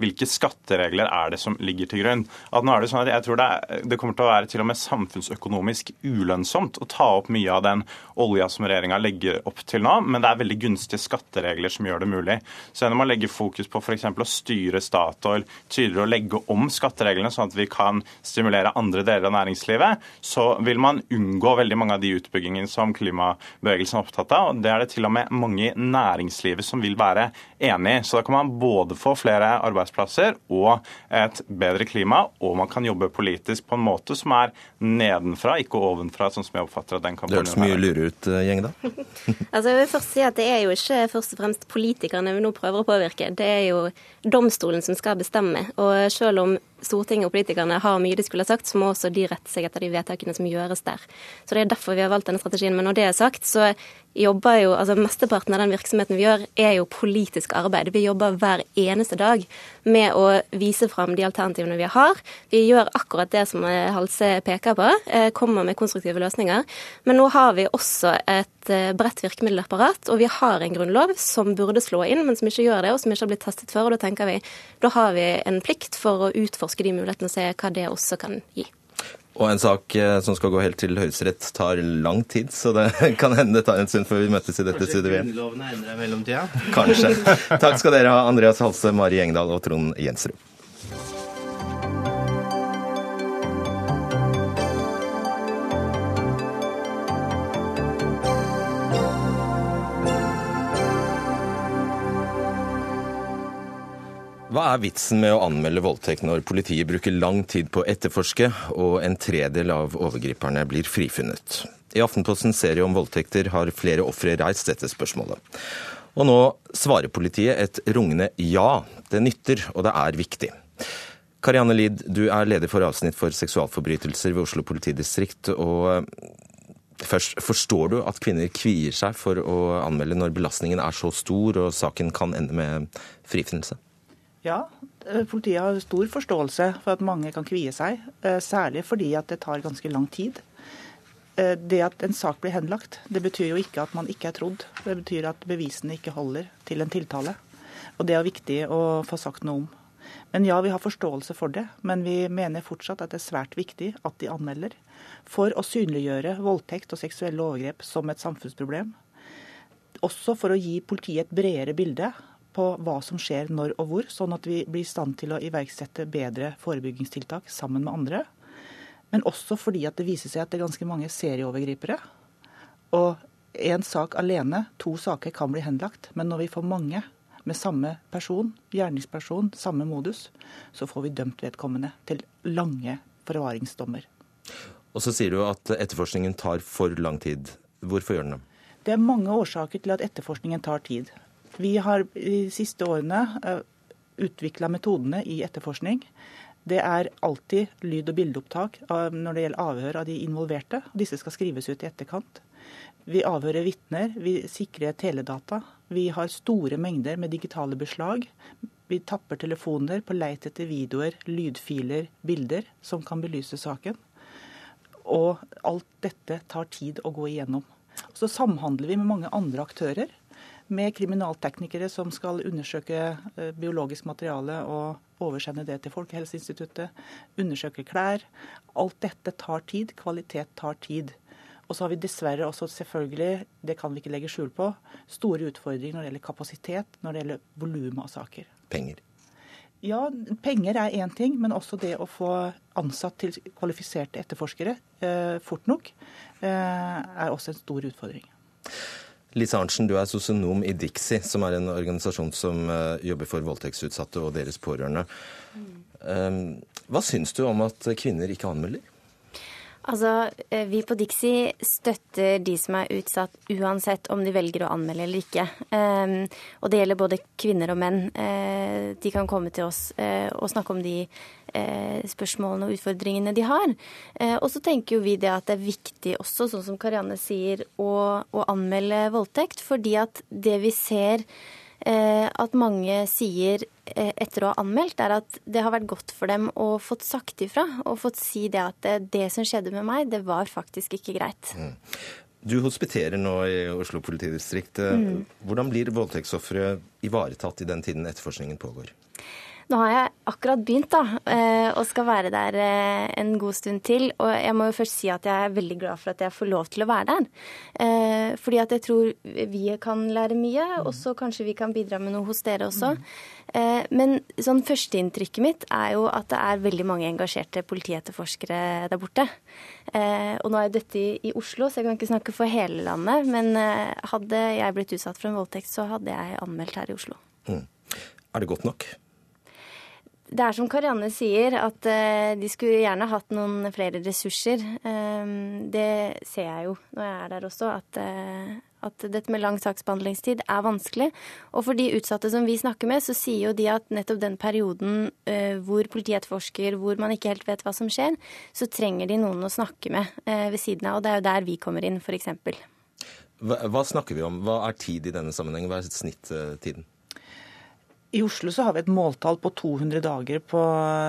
hvilke skatteregler er det som ligger til grunn. At nå er det sånn at jeg tror det, er, det kommer til å være til og med samfunnsøkonomisk ulønnsomt å ta opp mye av den olja som regjeringa legger opp til nå, men det er veldig gunstige skatteregler som gjør det mulig. Så når man legger fokus på f.eks. å styre Statoil tydeligere å legge om skattereglene, sånn at vi kan stimulere andre deler av næringslivet, så vil man unngå veldig mange av de utbyggingene som klimabevegelsen er opptatt av. og Det er det til og med mange i næringslivet som vil være enig i. Så da kan man både få flere arbeidsplasser og et bedre klima, og man kan jobbe politisk på en måte som er nedenfra, ikke ovenfra, sånn som jeg oppfatter at den kampanjen Det høres mye lurere ut, eh, gjeng, da. altså, jeg vil først si at Det er jo ikke først og fremst politikerne vi nå prøver å påvirke. Det er jo domstolen som skal bestemme. Og selv om Stortinget og politikerne har mye de skulle ha sagt, så må også de rette seg etter de vedtakene som gjøres der. Så Det er derfor vi har valgt denne strategien. Men når det er sagt, så jobber jo, altså Mesteparten av den virksomheten vi gjør, er jo politisk arbeid. Vi jobber hver eneste dag med å vise fram de alternativene vi har. Vi gjør akkurat det som Halse peker på, eh, kommer med konstruktive løsninger. Men nå har vi også et eh, bredt virkemiddelapparat, og vi har en grunnlov som burde slå inn, men som ikke gjør det, og som ikke har blitt testet før. og Da tenker vi, da har vi en plikt for å utforske de mulighetene og se hva det også kan gi. Og en sak eh, som skal gå helt til Høyesterett, tar lang tid, så det kan hende det tar en stund før vi møtes i dette studioet igjen. Kanskje grunnlovene endrer i mellomtida? Kanskje. Takk skal dere ha, Andreas Halse, Mari Engdahl og Trond Jensrud. Hva er vitsen med å anmelde voldtekt når politiet bruker lang tid på å etterforske, og en tredel av overgriperne blir frifunnet? I Aftenpostens serie om voldtekter har flere ofre reist dette spørsmålet. Og nå svarer politiet et rungende ja. Det nytter, og det er viktig. Karianne Lid, du er leder for avsnitt for seksualforbrytelser ved Oslo politidistrikt. og eh, Først, Forstår du at kvinner kvier seg for å anmelde når belastningen er så stor og saken kan ende med frifinnelse? Ja, eh, politiet har stor forståelse for at mange kan kvie seg. Eh, særlig fordi at det tar ganske lang tid. Eh, det at en sak blir henlagt, det betyr jo ikke at man ikke er trodd. Det betyr at bevisene ikke holder til en tiltale. Og det er viktig å få sagt noe om. Men ja, vi har forståelse for det. Men vi mener fortsatt at det er svært viktig at de anmelder. For å synliggjøre voldtekt og seksuelle overgrep som et samfunnsproblem. Også for å gi politiet et bredere bilde på hva som skjer når og hvor, sånn at vi blir i stand til å iverksette bedre forebyggingstiltak sammen med andre. Men også fordi at det viser seg at det er ganske mange serieovergripere. Og én sak alene, to saker, kan bli henlagt. Men når vi får mange med samme person, gjerningsperson, samme modus, så får vi dømt vedkommende til lange forvaringsdommer. Og så sier du at etterforskningen tar for lang tid. Hvorfor gjør den det? Det er mange årsaker til at etterforskningen tar tid. Vi har de siste årene eh, utvikla metodene i etterforskning Det er alltid lyd- og bildeopptak når det gjelder avhør av de involverte. Disse skal skrives ut i etterkant. Vi avhører vitner, vi sikrer teledata. Vi har store mengder med digitale beslag. Vi tapper telefoner på leit etter videoer, lydfiler, bilder som kan belyse saken. Og alt dette tar tid å gå igjennom. Så samhandler vi med mange andre aktører. Med kriminalteknikere som skal undersøke eh, biologisk materiale og oversende det til Folkehelseinstituttet. Undersøke klær. Alt dette tar tid. Kvalitet tar tid. Og så har vi dessverre også selvfølgelig, det kan vi ikke legge skjul på, store utfordringer når det gjelder kapasitet, når det gjelder volumet av saker. Penger. Ja, penger er én ting, men også det å få ansatt til kvalifiserte etterforskere eh, fort nok eh, er også en stor utfordring. Lise Arntzen, du er sosionom i Dixie, som er en organisasjon som uh, jobber for voldtektsutsatte og deres pårørende. Um, hva syns du om at kvinner ikke anmelder? Altså, eh, Vi på Dixie støtter de som er utsatt, uansett om de velger å anmelde eller ikke. Um, og det gjelder både kvinner og menn. Uh, de kan komme til oss uh, og snakke om de spørsmålene og utfordringene de har. og så tenker jo vi det at det er viktig også, sånn som Karianne sier, å, å anmelde voldtekt. Fordi at det vi ser Eh, at mange sier eh, etter å ha anmeldt, er at det har vært godt for dem å fått sagt ifra. Og fått si det at det, det som skjedde med meg, det var faktisk ikke greit. Mm. Du hospiterer nå i Oslo politidistrikt. Eh, mm. Hvordan blir voldtektsofre ivaretatt i den tiden etterforskningen pågår? Nå har jeg akkurat begynt da, eh, og skal være der eh, en god stund til. Og jeg må jo først si at jeg er veldig glad for at jeg får lov til å være der. Eh, fordi at jeg tror vi kan lære mye, og så kanskje vi kan bidra med noe hos dere også. Men sånn førsteinntrykket mitt er jo at det er veldig mange engasjerte politietterforskere der borte. Og nå er dette i Oslo, så jeg kan ikke snakke for hele landet. Men hadde jeg blitt utsatt for en voldtekt, så hadde jeg anmeldt her i Oslo. Mm. Er det godt nok? Det er som Karianne sier, at uh, de skulle gjerne hatt noen flere ressurser. Um, det ser jeg jo når jeg er der også, at, uh, at, dette med lang saksbehandlingstid er vanskelig. Og for de utsatte som vi snakker med, så sier jo de at nettopp den perioden uh, hvor politiet etterforsker, hvor man ikke helt vet hva som skjer, så trenger de noen å snakke med ved siden av. Og det er jo der vi kommer inn, f.eks. Hva, hva snakker vi om? Hva er tid i denne sammenhengen? Hva er snittiden? I Oslo så har vi et måltall på 200 dager på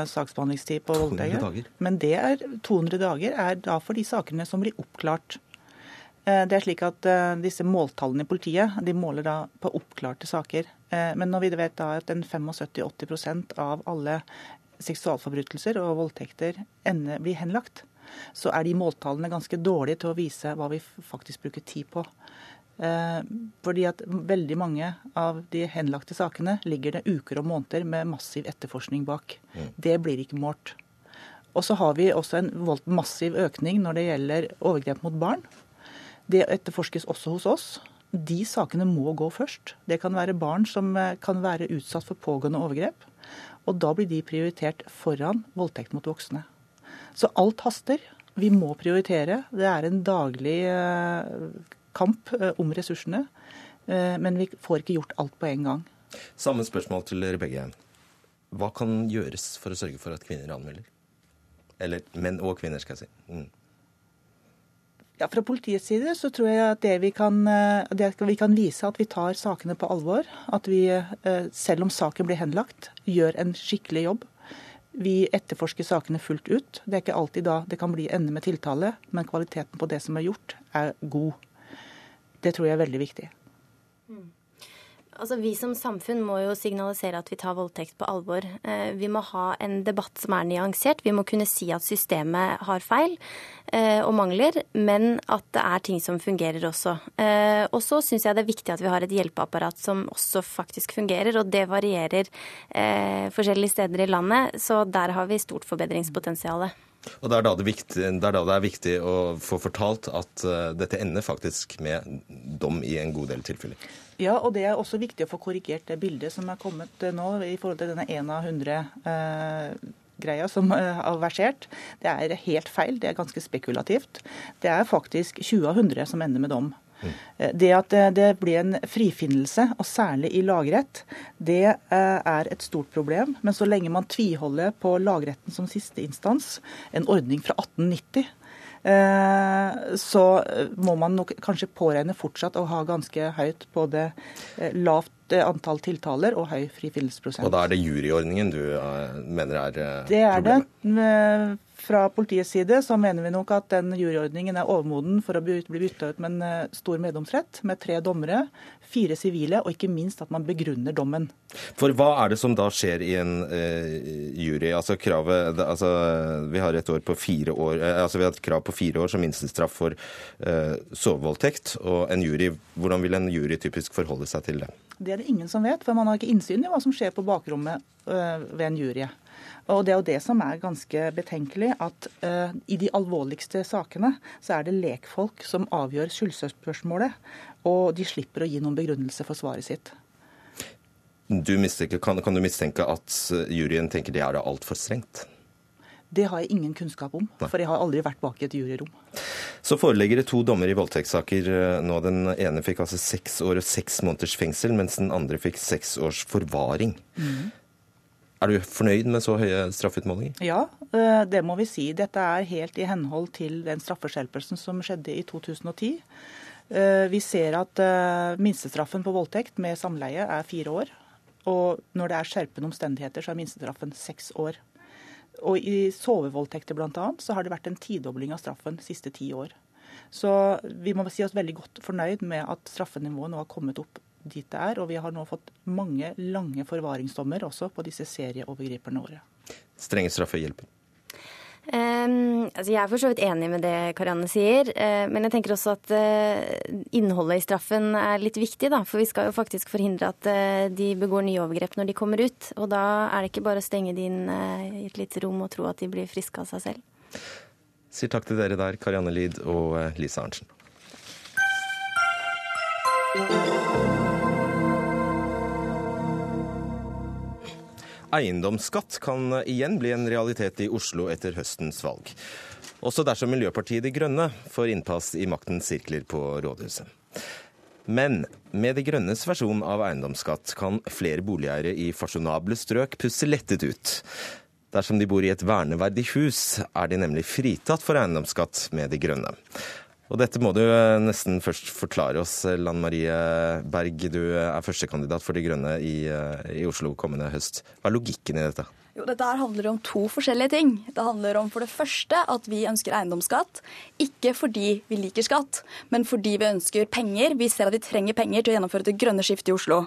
saksbehandlingstid på voldtekter. Men det er, 200 dager er da for de sakene som blir oppklart. Eh, det er slik at eh, disse måltallene i politiet de måler da på oppklarte saker. Eh, men når vi vet da at 75-80% av alle seksualforbrytelser og voldtekter ender, blir henlagt, så er de måltallene ganske dårlige til å vise hva vi faktisk bruker tid på. Eh, fordi at veldig mange av de henlagte sakene ligger det uker og måneder med massiv etterforskning bak. Mm. Det blir ikke målt. Og så har vi også en massiv økning når det gjelder overgrep mot barn. Det etterforskes også hos oss. De sakene må gå først. Det kan være barn som eh, kan være utsatt for pågående overgrep. Og da blir de prioritert foran voldtekt mot voksne. Så alt haster. Vi må prioritere. Det er en daglig eh, kamp eh, om ressursene. Eh, men vi får ikke gjort alt på en gang. Samme spørsmål til dere begge. Hva kan gjøres for å sørge for at kvinner anmelder? Eller menn og kvinner, skal jeg si. Mm. Ja, Fra politiets side så tror jeg at det vi, kan, eh, det vi kan vise at vi tar sakene på alvor. At vi, selv om saken blir henlagt, gjør en skikkelig jobb. Vi etterforsker sakene fullt ut. Det er ikke alltid da det kan bli ende med tiltale, men kvaliteten på det som er gjort, er god. Det tror jeg er veldig viktig. Mm. Altså, Vi som samfunn må jo signalisere at vi tar voldtekt på alvor. Eh, vi må ha en debatt som er nyansert. Vi må kunne si at systemet har feil eh, og mangler, men at det er ting som fungerer også. Eh, og så syns jeg det er viktig at vi har et hjelpeapparat som også faktisk fungerer, og det varierer forskjellige steder i landet. Så der har vi stort forbedringspotensial. Og det er, da det, viktig, det er da det er viktig å få fortalt at uh, dette ender faktisk med dom i en god del tilfeller. Ja, og det er også viktig å få korrigert det bildet som er kommet uh, nå i forhold til denne 1 av 100 eh, greia som har versert. Det er helt feil, det er ganske spekulativt. Det er faktisk 20 av 100 som ender med dom. Eh, det at det blir en frifinnelse, og særlig i lagrett, det er et stort problem. Men så lenge man tviholder på lagretten som siste instans, en ordning fra 1890, så må man nok kanskje påregne fortsatt å ha ganske høyt både lavt antall tiltaler og høy frifinnelsesprosent. Og da er det juryordningen du mener er problemet? Det er det. Fra politiets side så mener vi nok at den juryordningen er overmoden for å bli bytta ut med en eh, stor meddomsrett, med tre dommere, fire sivile, og ikke minst at man begrunner dommen. For hva er det som da skjer i en eh, jury? Altså kravet altså, Vi har et år på fire år, eh, altså vi har et krav på fire år som minstestraff for eh, sovevoldtekt. Og en jury, hvordan vil en jury typisk forholde seg til det? Det er det ingen som vet, for man har ikke innsyn i hva som skjer på bakrommet øh, ved en jury. Og Det er jo det som er ganske betenkelig, at uh, i de alvorligste sakene så er det lekfolk som avgjør skyldspørsmålet, og de slipper å gi noen begrunnelse for svaret sitt. Du kan, kan, du mistenke at juryen tenker det er altfor strengt? Det har jeg ingen kunnskap om, for jeg har aldri vært bak i et juryrom. Så foreligger det to dommer i voldtektssaker eh, nå. Den ene fikk altså seks år og seks måneders fengsel, mens den andre fikk seks års forvaring. Mm. Er du fornøyd med så høye straffeutmålinger? Ja, eh, det må vi si. Dette er helt i henhold til den straffeskjerpelsen som skjedde i 2010. Eh, vi ser at minstestraffen på voldtekt med samleie er fire år. Og når det er skjerpende omstendigheter, så er minstestraffen seks år. Og i sovevoldtekter bl.a. så har det vært en tidobling av straffen de siste ti år. Så vi må si oss veldig godt fornøyd med at straffenivået nå har kommet opp dit det er. Og vi har nå fått mange lange forvaringsdommer også på disse serieovergriperne våre. Strenge straffer hjelper? Um, altså jeg er for så vidt enig med det Karianne sier, uh, men jeg tenker også at uh, innholdet i straffen er litt viktig. da, For vi skal jo faktisk forhindre at uh, de begår nye overgrep når de kommer ut. Og da er det ikke bare å stenge de inn i et lite rom og tro at de blir friske av seg selv. Sier takk til dere der, Karianne Lid og Lise Arntzen. Eiendomsskatt kan igjen bli en realitet i Oslo etter høstens valg. Også dersom Miljøpartiet De Grønne får innpass i maktens sirkler på rådhuset. Men med De Grønnes versjon av eiendomsskatt kan flere boligeiere i fasjonable strøk pusse lettet ut. Dersom de bor i et verneverdig hus, er de nemlig fritatt for eiendomsskatt med De Grønne. Og dette må du eh, nesten først forklare oss, Lan Marie Berg. Du er førstekandidat for De Grønne i, eh, i Oslo kommende høst. Hva er logikken i dette? Jo, Dette her handler om to forskjellige ting. Det handler om for det første at vi ønsker eiendomsskatt. Ikke fordi vi liker skatt, men fordi vi ønsker penger. Vi ser at vi trenger penger til å gjennomføre det grønne skiftet i Oslo.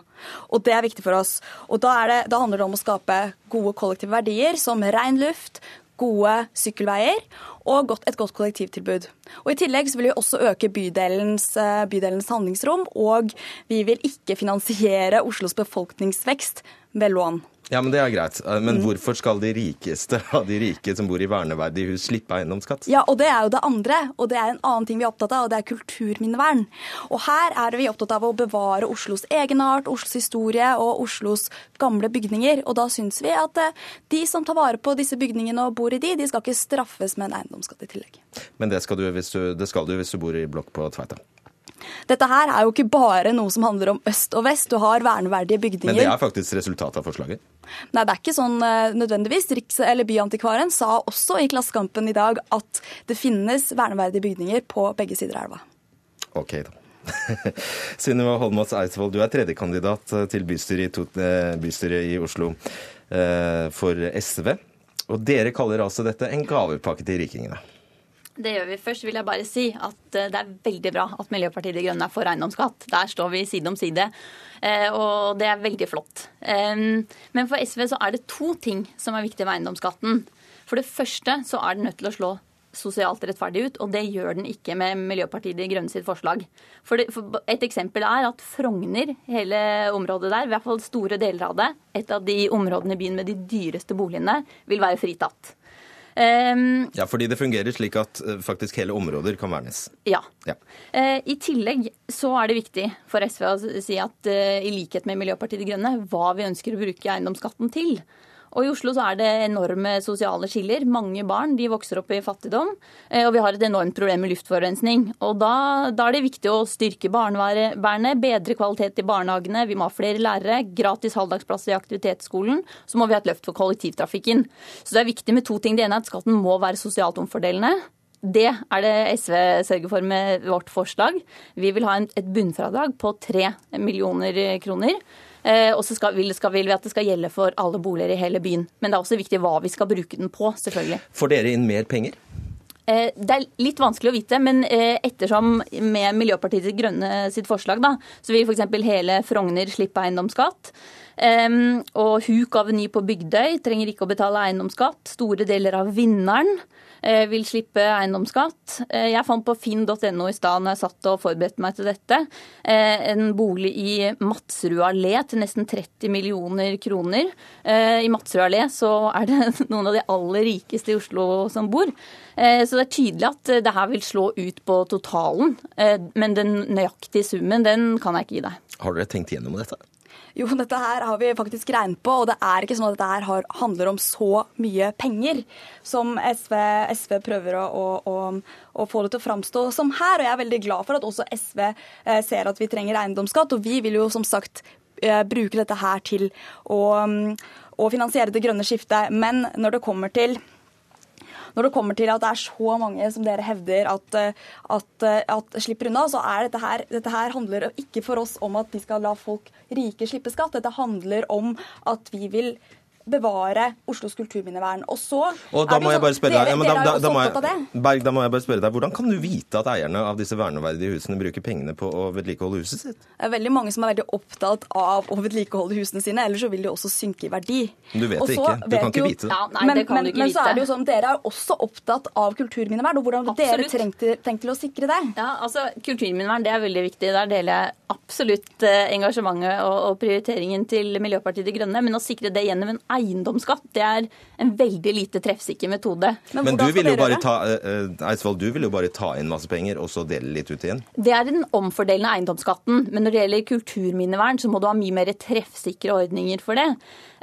Og det er viktig for oss. Og da, det, da handler det om å skape gode kollektive verdier som ren luft, gode sykkelveier og godt, et godt kollektivtilbud. Og I tillegg så vil vi også øke bydelens, eh, bydelens handlingsrom, og vi vil ikke finansiere Oslos befolkningsvekst ved lån. Ja, men Det er greit. Eh, men hvorfor skal de rikeste av de rike som bor i verneverdige hus, slippe eiendomsskatt? Ja, og Det er jo det andre, og det er en annen ting vi er opptatt av, og det er kulturminnevern. Og Her er vi opptatt av å bevare Oslos egenart, Oslos historie og Oslos gamle bygninger. Og Da syns vi at eh, de som tar vare på disse bygningene og bor i de, de skal ikke straffes med en eiendomsskatt i tillegg. Men det skal du hvis du, det skal du, hvis du bor i blokk på Tveita? Dette her er jo ikke bare noe som handler om øst og vest. Du har verneverdige bygninger. Men det er faktisk resultatet av forslaget? Nei, det er ikke sånn uh, nødvendigvis. Riks- eller Byantikvaren sa også i Klassekampen i dag at det finnes verneverdige bygninger på begge sider av elva. Ok, da. Sunniva Holmås Eidsvoll, du er tredjekandidat til bystyret i, eh, bystyret i Oslo for SV. Og dere kaller altså dette en gavepakke til rikingene? Det gjør vi. Først vil jeg bare si at eh, det er veldig bra at Miljøpartiet De Grønne er for eiendomsskatt. Der står vi side om side, eh, og det er veldig flott. Men for SV så er det to ting som er viktig med eiendomsskatten. For det første så er den nødt til å slå sosialt rettferdig ut, og det gjør den ikke med Miljøpartiet De Grønne sitt forslag. For, Et eksempel er at Frogner, hele området der, i hvert fall store deler av det, et av de områdene i byen med de dyreste boligene, vil være fritatt. Um, ja, fordi det fungerer slik at uh, faktisk hele områder kan vernes. Ja. ja. Uh, I tillegg så er det viktig for SV å si at uh, i likhet med Miljøpartiet De Grønne, hva vi ønsker å bruke eiendomsskatten til. Og I Oslo så er det enorme sosiale skiller. Mange barn de vokser opp i fattigdom. Eh, og vi har et enormt problem med luftforurensning. Og da, da er det viktig å styrke barnevernet, bedre kvalitet i barnehagene. Vi må ha flere lærere, gratis halvdagsplass i aktivitetsskolen. Så må vi ha et løft for kollektivtrafikken. Så det er viktig med to ting. Det ene er at skatten må være sosialt omfordelende. Det er det SV sørger for med vårt forslag. Vi vil ha et bunnfradrag på tre millioner kroner. Eh, og så skal, skal, vil vi at det skal gjelde for alle boliger i hele byen. Men det er også viktig hva vi skal bruke den på, selvfølgelig. Får dere inn mer penger? Eh, det er litt vanskelig å vite, men eh, ettersom med Miljøpartiet De Grønne sitt forslag, da, så vil f.eks. hele Frogner slippe eiendomsskatt. og Huk Aveny på Bygdøy trenger ikke å betale eiendomsskatt. Store deler av Vinneren vil slippe eiendomsskatt. Eh, jeg fant på finn.no i stad når jeg satt og forberedte meg til dette, eh, en bolig i Madsrud allé til nesten 30 millioner kroner. I Madsrud allé så er det noen av de aller rikeste i Oslo som bor. Så det er tydelig at det her vil slå ut på totalen. Men den nøyaktige summen, den kan jeg ikke gi deg. Har dere tenkt gjennom dette? Jo, dette her har vi faktisk regnet på, og det er ikke sånn at dette her har, handler om så mye penger som SV, SV prøver å, å, å, få det til å framstå som her. Og jeg er veldig glad for at også SV eh, ser at vi trenger eiendomsskatt, og vi vil jo som sagt eh, bruke dette her til å, å finansiere det grønne skiftet. Men når det kommer til når det kommer til at det er så mange som dere hevder at, eh, at, eh, at slipper unna, så er dette her, dette her handler ikke for oss om at vi skal la folk rike slippe skatt. Dette handler om at vi vil bevare Oslos kulturminnevern. Og så og da må jeg bare spørre deg, ja, da, da, da, Berg, da må jeg bare spørre deg, Hvordan kan du vite at eierne av disse verneverdige husene bruker pengene på å vedlikeholde huset sitt? Det er veldig mange som er veldig opptatt av å vedlikeholde husene sine, ellers så vil de også synke i verdi. Du vet det ikke. Du kan ikke vite det. Ja, nei, men, det kan men, du ikke men vite. så er det jo sånn, dere er også opptatt av kulturminnevern, og hvordan absolutt. dere trengte, tenkt til å sikre det? Ja, altså Kulturminnevern det er veldig viktig. Der deler jeg absolutt eh, engasjementet og, og prioriteringen til Miljøpartiet De Grønne. Men å sikre det gjennom en eiendomsskatt, det er en veldig lite treffsikker metode. Men, Men du, vil jo bare ta, uh, Eidsvoll, du vil jo bare ta inn masse penger og så dele litt ut igjen? Det er den omfordelende eiendomsskatten. Men når det gjelder kulturminnevern, så må du ha mye mer treffsikre ordninger for det.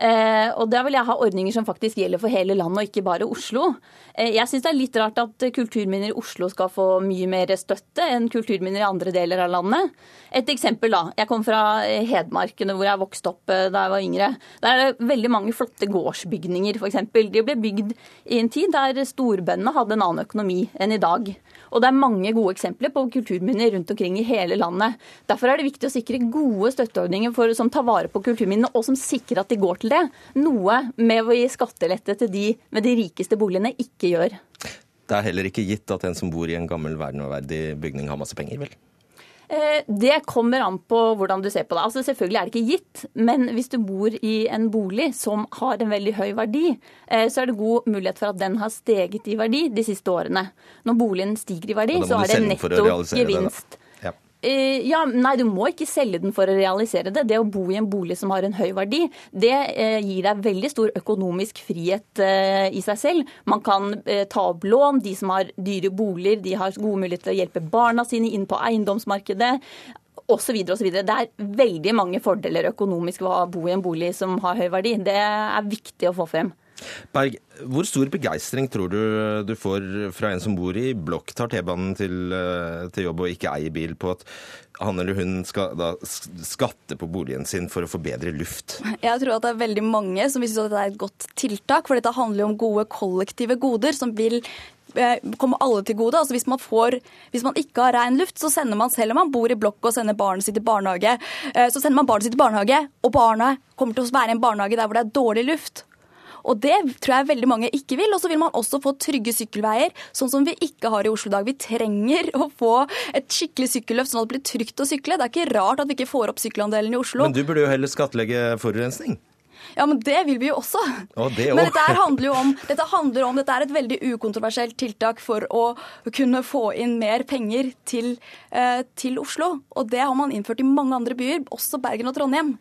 Uh, og da vil jeg ha ordninger som faktisk gjelder for hele landet, og ikke bare Oslo. Jeg syns det er litt rart at kulturminner i Oslo skal få mye mer støtte enn kulturminner i andre deler av landet. Et eksempel, da. Jeg kom fra Hedmarkene, hvor jeg vokste opp da jeg var yngre. Der er det veldig mange flotte gårdsbygninger, f.eks. De ble bygd i en tid der storbøndene hadde en annen økonomi enn i dag. Og det er mange gode eksempler på kulturminner rundt omkring i hele landet. Derfor er det viktig å sikre gode støtteordninger for, som tar vare på kulturminnene, og som sikrer at de går til det. Noe med å gi skattelette til de med de rikeste boligene ikke gjør. Det er heller ikke gitt at en som bor i en gammel verneverdig bygning har masse penger, vel? Eh, det kommer an på hvordan du ser på det. Altså Selvfølgelig er det ikke gitt, men hvis du bor i en bolig som har en veldig høy verdi, eh, så er det god mulighet for at den har steget i verdi de siste årene. Når boligen stiger i verdi, så er det netto gevinst. Eh, ja, nei, du må ikke selge den for å realisere det. Det å bo i en bolig som har en høy verdi, det eh, gir deg veldig stor økonomisk frihet eh, i seg selv. Man kan ta opp lån. De som har dyre boliger, de har gode muligheter til å hjelpe barna sine inn på eiendomsmarkedet Og så videre, og så videre. Det er veldig mange fordeler økonomisk ved å bo i en bolig som har høy verdi. Det er viktig å få frem. Berg, hvor stor begeistring tror du du får fra en som bor i blokk, tar T-banen til, eh, til, jobb og ikke eier bil, på at han eller hun skal da skatte på boligen sin for å få bedre luft? Jeg tror at det er veldig mange som vil synes at dette er et godt tiltak, for dette handler jo om gode kollektive goder som vil eh, komme alle til gode. Altså hvis, man får, hvis man ikke har ren luft, så sender man selv om man bor i blokk og sender barnet sitt i barnehage, eh, så sender man barnet sitt i barnehage, og barnet kommer til å være i en barnehage der hvor det er dårlig luft. Og det tror jeg veldig mange ikke vil. Og så vil man også få trygge sykkelveier, sånn som vi ikke har i Oslo i dag. Vi trenger å få et skikkelig sykkelløft, sånn at det blir trygt å sykle. Det er ikke rart at vi ikke får opp sykkelandelen i Oslo. Men du burde jo heller skattlegge forurensning? Ja, men det vil vi jo også. Det men dette handler jo om dette, om, dette er et veldig ukontroversielt tiltak for å kunne få inn mer penger til, eh, til Oslo. Og det har man innført i mange andre byer, også Bergen og Trondheim.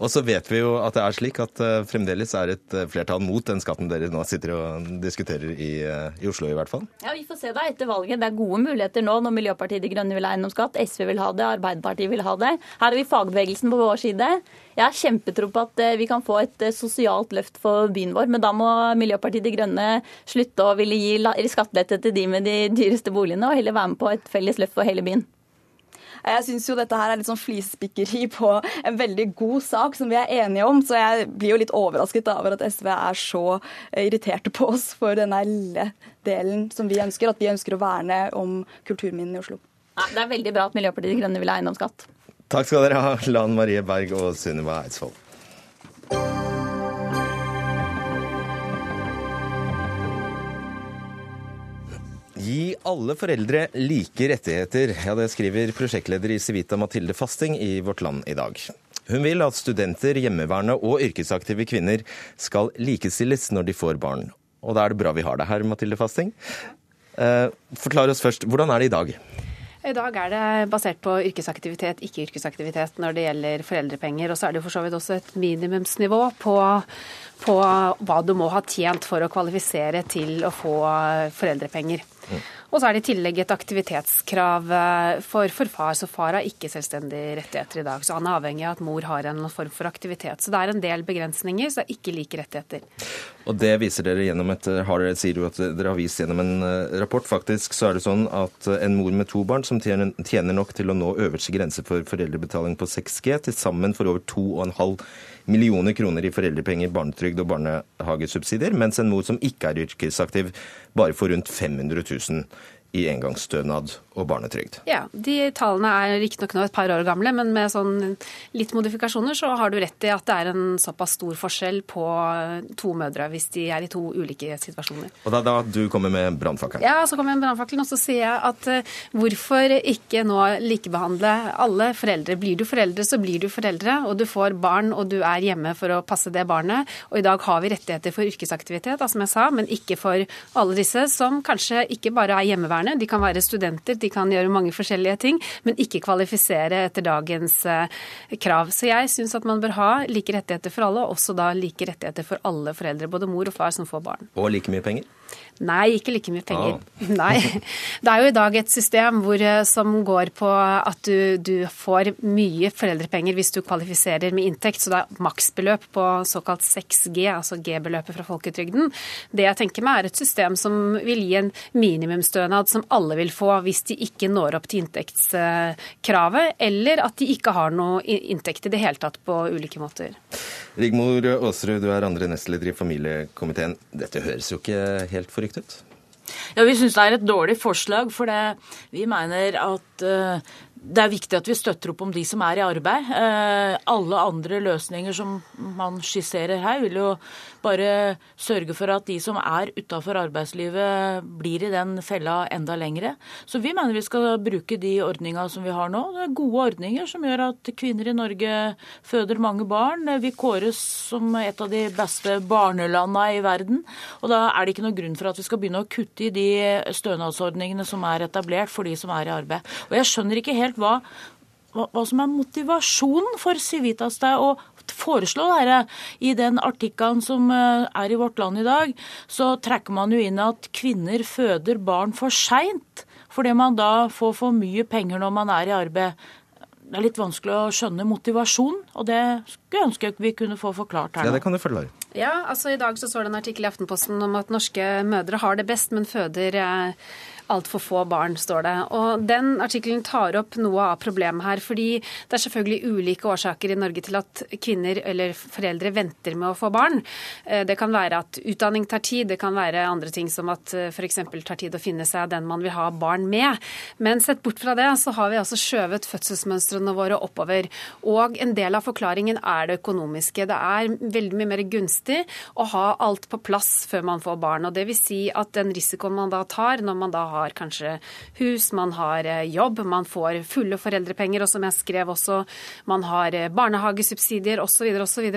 Og så vet vi jo at det er slik at uh, fremdeles er et uh, flertall mot den skatten dere nå sitter og diskuterer i, uh, i, Oslo, i hvert fall. Ja, Vi får se da etter valget. Det er gode muligheter nå når Miljøpartiet De Grønne vil ha eiendomsskatt, SV vil ha det, Arbeiderpartiet vil ha det. Her har vi fagbevegelsen på vår side. Jeg har kjempetro på at vi kan få et sosialt løft for byen vår, men da må Miljøpartiet De Grønne slutte å ville gi skattelette til de med de dyreste boligene, og heller være med på et felles løft for hele byen. Jeg syns jo dette her er litt sånn flisespikkeri på en veldig god sak som vi er enige om, så jeg blir jo litt overrasket over at SV er så irriterte på oss for denne lille delen som vi ønsker, at vi ønsker å verne om kulturminnene i Oslo. Det er veldig bra at Miljøpartiet De Grønne vil ha eiendomsskatt. Takk skal dere ha, Lan Marie Berg og Sunniva Eidsvoll. Gi alle foreldre like rettigheter. Ja, det skriver prosjektleder i Civita Mathilde Fasting i Vårt Land i dag. Hun vil at studenter, hjemmeværende og yrkesaktive kvinner skal likestilles når de får barn. Og da er det bra vi har deg her, Mathilde Fasting. Eh, forklar oss først, hvordan er det i dag? I dag er det basert på yrkesaktivitet, ikke yrkesaktivitet når det gjelder foreldrepenger. Og så er det for så vidt også et minimumsnivå på, på hva du må ha tjent for å kvalifisere til å få foreldrepenger. Og så er det i tillegg et aktivitetskrav eh, for, for far, så far har ikke selvstendige rettigheter i dag. Så han er avhengig av at mor har en form for aktivitet. Så det er en del begrensninger, så det er ikke like rettigheter. Og det viser dere gjennom et, har dere, sier du at dere har vist gjennom en eh, rapport. Faktisk så er det sånn at en mor med to barn som tjener, tjener nok til å nå øverste grense for foreldrebetaling på 6G, til sammen for over 2,5 millioner kroner i foreldrepenger, barnetrygd og barnehagesubsidier, mens en mor som ikke er yrkesaktiv, bare får rundt 500 000 i engangsstønad og barnetrygd. Ja, De tallene er riktignok nå et par år gamle, men med sånn litt modifikasjoner så har du rett i at det er en såpass stor forskjell på to mødre hvis de er i to ulike situasjoner. Og da, da du kommer med brannfakkelen? Ja, så kommer jeg med brannfakkelen, og så sier jeg at uh, hvorfor ikke nå likebehandle alle foreldre? Blir du foreldre, så blir du foreldre, og du får barn og du er hjemme for å passe det barnet. Og i dag har vi rettigheter for yrkesaktivitet, da, som jeg sa, men ikke for alle disse som kanskje ikke bare er hjemmeværende, de kan være studenter. de kan gjøre mange forskjellige ting, men ikke kvalifisere etter dagens eh, krav. Så jeg syns at man bør ha like rettigheter for alle, og også da like rettigheter for alle foreldre, både mor og far som får barn. Og like mye penger? Nei, ikke like mye penger. Ah. Nei. Det er jo i dag et system hvor, eh, som går på at du, du, får mye foreldrepenger hvis du kvalifiserer med inntekt, så det er maksbeløp på såkalt 6G, altså G-beløpet fra folketrygden. Det jeg tenker meg er et system som vil gi en minimumsstønad som alle vil få hvis de ikke når opp til inntektskravet, eller at de ikke har noe inntekt i det hele tatt på ulike måter. Rigmor Aasrud, du er andre nestleder i familiekomiteen. Dette høres jo ikke helt forrykt ut? Ja, Vi syns det er et dårlig forslag, for det, vi mener at uh, det er viktig at vi støtter opp om de som er i arbeid. Uh, alle andre løsninger som man skisserer her, vil jo bare sørge for at de som er utafor arbeidslivet, blir i den fella enda lengre. Så vi mener vi skal bruke de ordninga som vi har nå. Det er gode ordninger som gjør at kvinner i Norge føder mange barn. Vi kåres som et av de beste barnelanda i verden. Og da er det ikke noe grunn for at vi skal begynne å kutte i de stønadsordningene som er etablert for de som er i arbeid. Og jeg skjønner ikke helt hva hva, som er motivasjonen for Civitas deg å foreslå dette. I den artikkelen som eh, er i Vårt Land i dag, så trekker man jo inn at kvinner føder barn for seint. Fordi man da får for mye penger når man er i arbeid. Det er litt vanskelig å skjønne motivasjon, og det skulle jeg ønske vi kunne få forklart her nå. Ja, det kan du forklare. Ja, altså I dag så står det en artikkel i Aftenposten om at norske mødre har det best, men føder eh, altfor få barn, står det. Og Den artikkelen tar opp noe av problemet her. fordi det er selvfølgelig ulike årsaker i Norge til at kvinner eller foreldre venter med å få barn. Eh, det kan være at utdanning tar tid, det kan være andre ting som at eh, f.eks. tar tid å finne seg den man vil ha barn med. Men sett bort fra det, så har vi altså skjøvet fødselsmønstrene våre oppover. Og en del av forklaringen er det økonomiske. Det er veldig mye mer gunstig å ha alt på plass før man får barn. Og det vil si at den risikoen man da tar når man da har har kanskje hus, man har eh, jobb, man får fulle foreldrepenger, og som jeg skrev også, man har eh, barnehagesubsidier osv., osv.,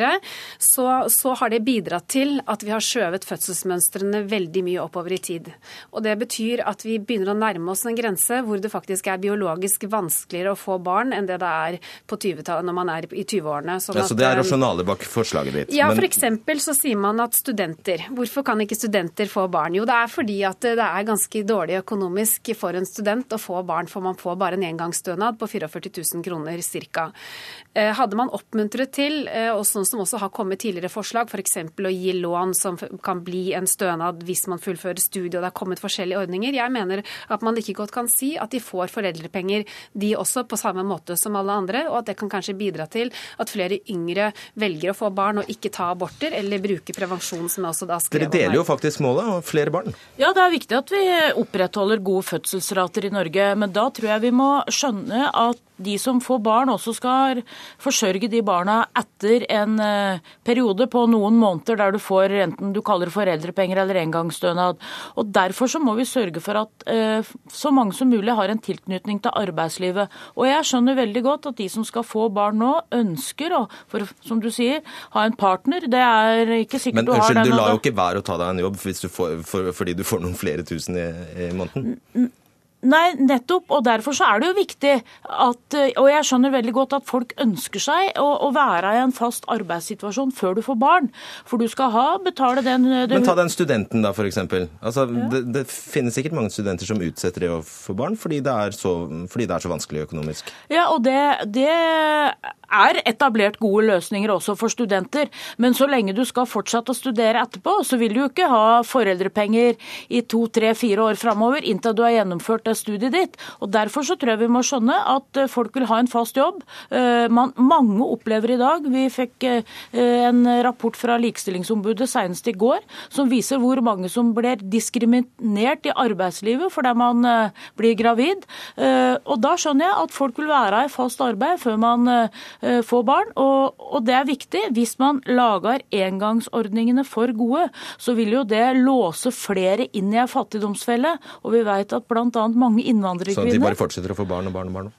så, så så har det bidratt til at vi har skjøvet fødselsmønstrene veldig mye oppover i tid. Og det betyr at vi begynner å nærme oss en grense hvor det faktisk er biologisk vanskeligere å få barn enn det det er på 20 når man er i 20-årene. Sånn ja, så det er rasjonale bak forslaget ditt? Ja, men... f.eks. så sier man at studenter Hvorfor kan ikke studenter få barn? Jo, det er fordi at det er ganske dårlig økonomisk for en student å få barn, for man får bare en engangsstønad på 44 000 kroner ca. Eh, hadde man oppmuntret til, eh, og sånn som også har kommet tidligere forslag, f.eks. For å gi lån som kan bli en stønad hvis man fullfører studiet, og det har kommet forskjellige ordninger. Jeg mener at man ikke godt kan si at de får foreldrepenger, de også, på samme måte som alle andre, og at det kan kanskje bidra til at flere yngre velger å få barn og ikke ta aborter, eller bruke prevensjon, som jeg også da skrev om Dere deler jo faktisk målet om flere barn? Ja, det er viktig at vi opprettholder gode fødselsrater i Norge, men da tror jeg vi må skjønne at de som får barn, også skal forsørge de barna etter en eh, periode på noen måneder der du får enten du kaller det foreldrepenger eller engangsstønad. Og Derfor så må vi sørge for at eh, så mange som mulig har en tilknytning til arbeidslivet. Og jeg skjønner veldig godt at de som skal få barn nå, ønsker å, for, som du sier, ha en partner. Det er ikke sikkert Men, du har unnskyld, den. Men du lar jo ikke være å ta deg en jobb du får, for, fordi du får noen flere tusen i, i måneden? Nei, nettopp. Og derfor så er det jo viktig at eh, Og jeg skjønner veldig godt at folk ønsker seg å, å være i en fast arbeidssituasjon før du får barn. For du skal ha, betale den eh, det... Men ta den studenten, da, f.eks. Altså, ja. det, det, finnes sikkert mange studenter som utsetter det å få barn fordi det er så, fordi det er så vanskelig økonomisk. Ja, og det, det er etablert gode løsninger også for studenter. Men så lenge du skal fortsette å studere etterpå, så vil du jo ikke ha foreldrepenger i to, tre, fire år framover inntil du har gjennomført det studiet ditt. Og Derfor så tror jeg vi må skjønne at eh, folk vil ha en fast jobb. Eh, man, mange opplever i dag Vi fikk eh, en rapport fra Likestillingsombudet senest i går som viser hvor mange som blir diskriminert i arbeidslivet fordi man blir gravid. Og Da skjønner jeg at folk vil være i fast arbeid før man får barn. Og, og det er viktig. Hvis man lager engangsordningene for gode, så vil jo det låse flere inn i en fattigdomsfelle. Og vi vet at bl.a mange innvandrerkvinner Så de bare fortsetter å få barn og barn og barn?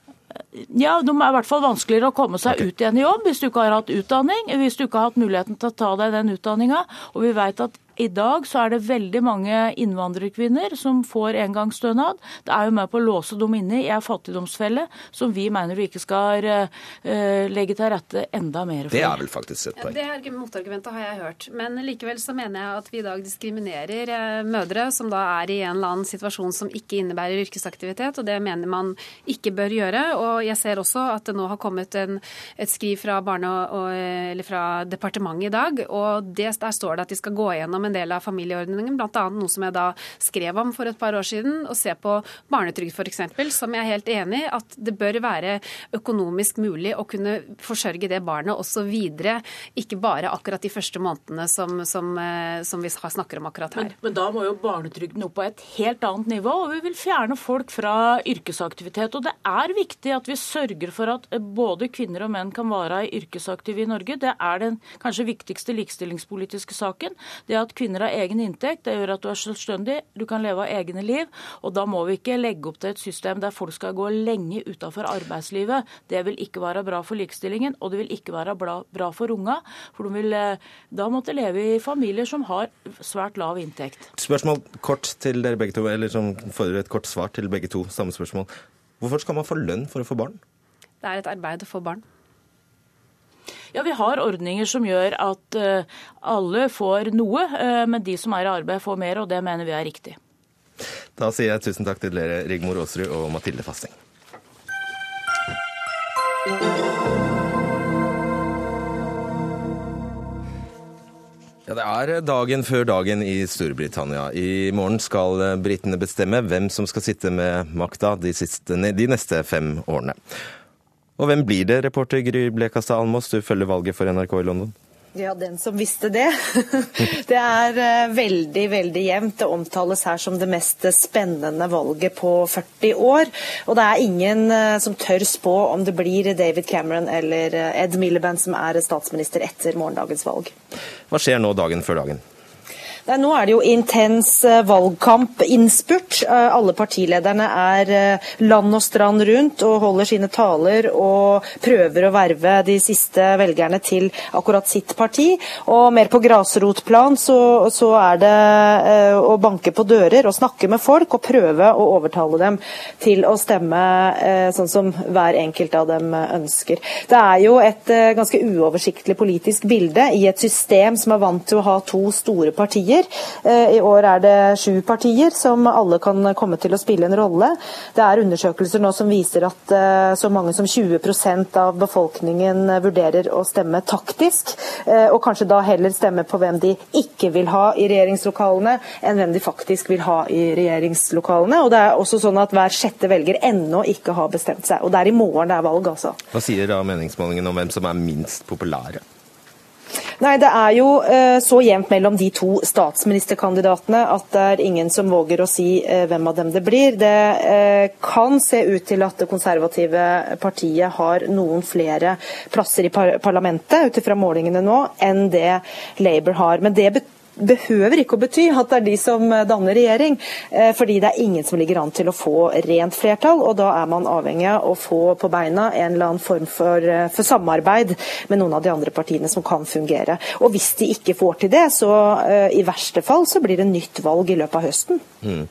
Ja, de er i hvert fall vanskeligere å komme seg okay. ut igjen i jobb hvis du ikke har hatt utdanning, hvis du ikke har hatt muligheten til å ta deg den utdanninga. Og vi vet at i dag så er det veldig mange innvandrerkvinner som får engangsstønad. Det er jo med på å låse dem inne i en fattigdomsfelle som vi mener vi ikke skal uh, legge til rette enda mer for. Det er vel faktisk et poeng. Ja, det motargumentet har jeg hørt. Men likevel så mener jeg at vi i dag diskriminerer uh, mødre som da er i en eller annen situasjon som ikke innebærer yrkesaktivitet, og det mener man ikke bør gjøre. Og jeg ser også at det nå har kommet en, et skriv fra, barne og, eller fra departementet i dag, og det, der står det at de skal gå gjennom en del av familieordningen, bl.a. noe som jeg da skrev om for et par år siden, å se på barnetrygd f.eks., som jeg er helt enig i at det bør være økonomisk mulig å kunne forsørge det barnet også videre, ikke bare akkurat de første månedene som, som, eh, som vi snakker om akkurat her. Men, men, da må jo barnetrygden opp på et helt annet nivå, og vi vil fjerne folk fra yrkesaktivitet. Og det er viktig at vi sørger for at både kvinner og menn kan være yrkesaktive i Norge. Det er den kanskje viktigste likestillingspolitiske saken. Det at kvinner har egen inntekt. Det gjør at du er selvstendig, du kan leve av egne liv. Og da må vi ikke legge opp til et system der folk skal gå lenge utafor arbeidslivet. Det vil ikke være bra for likestillingen, og det vil ikke være bra for unga. For de vil eh, da måtte leve i familier som har svært lav inntekt. Spørsmål kort til dere begge to, eller som fordrer et kort svar til begge to. Samme spørsmål. Hvorfor skal man få lønn for å få barn? Det er et arbeid å få barn. Ja, Vi har ordninger som gjør at uh, alle får noe, uh, men de som er i arbeid får mer, og det mener vi er riktig. Da sier jeg tusen takk til dere, Rigmor Aasrud og Mathilde Fasting. Ja, Det er dagen før dagen i Storbritannia. I morgen skal britene bestemme hvem som skal sitte med makta de, de neste fem årene. Og hvem blir det, reporter Gry Blekastad Almås, du følger valget for NRK i London? Ja, den som visste det. Det er eh, veldig, veldig jevnt. Det omtales her som det mest spennende valget på 40 år. Og det er ingen eh, som tør spå om det blir David Cameron eller eh, Ed Miliband som er statsminister etter morgendagens valg. Hva skjer nå dagen før dagen? Nei, nå er det jo intens eh, valgkamp, innspurt. Eh, alle partilederne er eh, land og strand rundt og holder sine taler og prøver å verve de siste velgerne til akkurat sitt parti. Og mer på grasrotplan så, så er det å banke på dører og snakke med folk og prøve å overtale dem til å stemme sånn som hver enkelt av dem ønsker. Det er jo et ganske uoversiktlig politisk bilde i et system som er vant til å ha to store partier partier. Eh, I år er det sju partier som alle kan komme til å spille en rolle. Det er undersøkelser nå som viser at eh, så mange som 20% av befolkningen vurderer å stemme taktisk, eh, og kanskje da heller stemme på hvem de ikke vil ha i regjeringslokalene, enn hvem de faktisk vil ha i regjeringslokalene. Og det er også sånn at hver sjette velger ennå ikke har bestemt seg. Og det er i morgen det er valg, altså. Hva sier da meningsmålingen om hvem som er minst populære? Nei, Det er jo uh, så jevnt mellom de to statsministerkandidatene at det er ingen som våger å si uh, hvem av dem det blir. Det uh, kan se ut til at det konservative partiet har noen flere plasser i parlamentet ut ifra målingene nå, enn det Labour har. Men det betyr behøver ikke å bety at det er de som danner regjering, eh, fordi det er ingen som ligger an til å få rent flertall. og Da er man avhengig av å få på beina en eller annen form for, eh, for samarbeid med noen av de andre partiene som kan fungere. Og Hvis de ikke får til det, så uh, i verste fall så blir det nytt valg i løpet av høsten. Mm.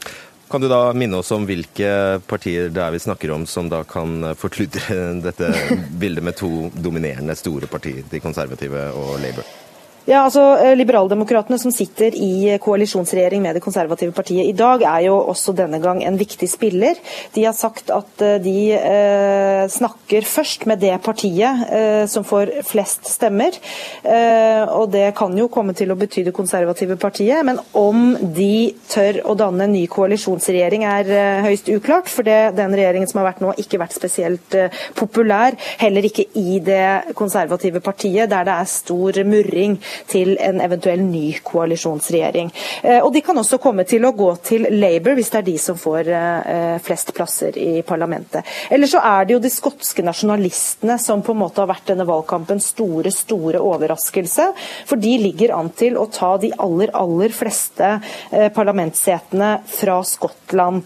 Kan du da minne oss om hvilke partier det er vi snakker om som da kan forkludre dette bildet med to dominerende store partier, de konservative og Labour? Ja, altså eh, Liberaldemokratene som sitter i koalisjonsregjering med det konservative partiet i dag, er jo også denne gang en viktig spiller. De har sagt at eh, de eh, snakker først med det partiet eh, som får flest stemmer. Eh, og det kan jo komme til å bety det konservative partiet, men om de tør å danne en ny koalisjonsregjering er eh, høyst uklart. For det, den regjeringen som har vært nå, ikke vært spesielt populær. Heller ikke i det konservative partiet, der det er stor murring til en eventuell ny koalisjonsregjering. Eh, og De kan også komme til å gå til Labour hvis det er de som får eh, flest plasser i parlamentet. Eller så er det jo de skotske nasjonalistene som på en måte har vært denne valgkampens store, store overraskelse. For de ligger an til å ta de aller, aller fleste eh, parlamentssetene fra Skottland.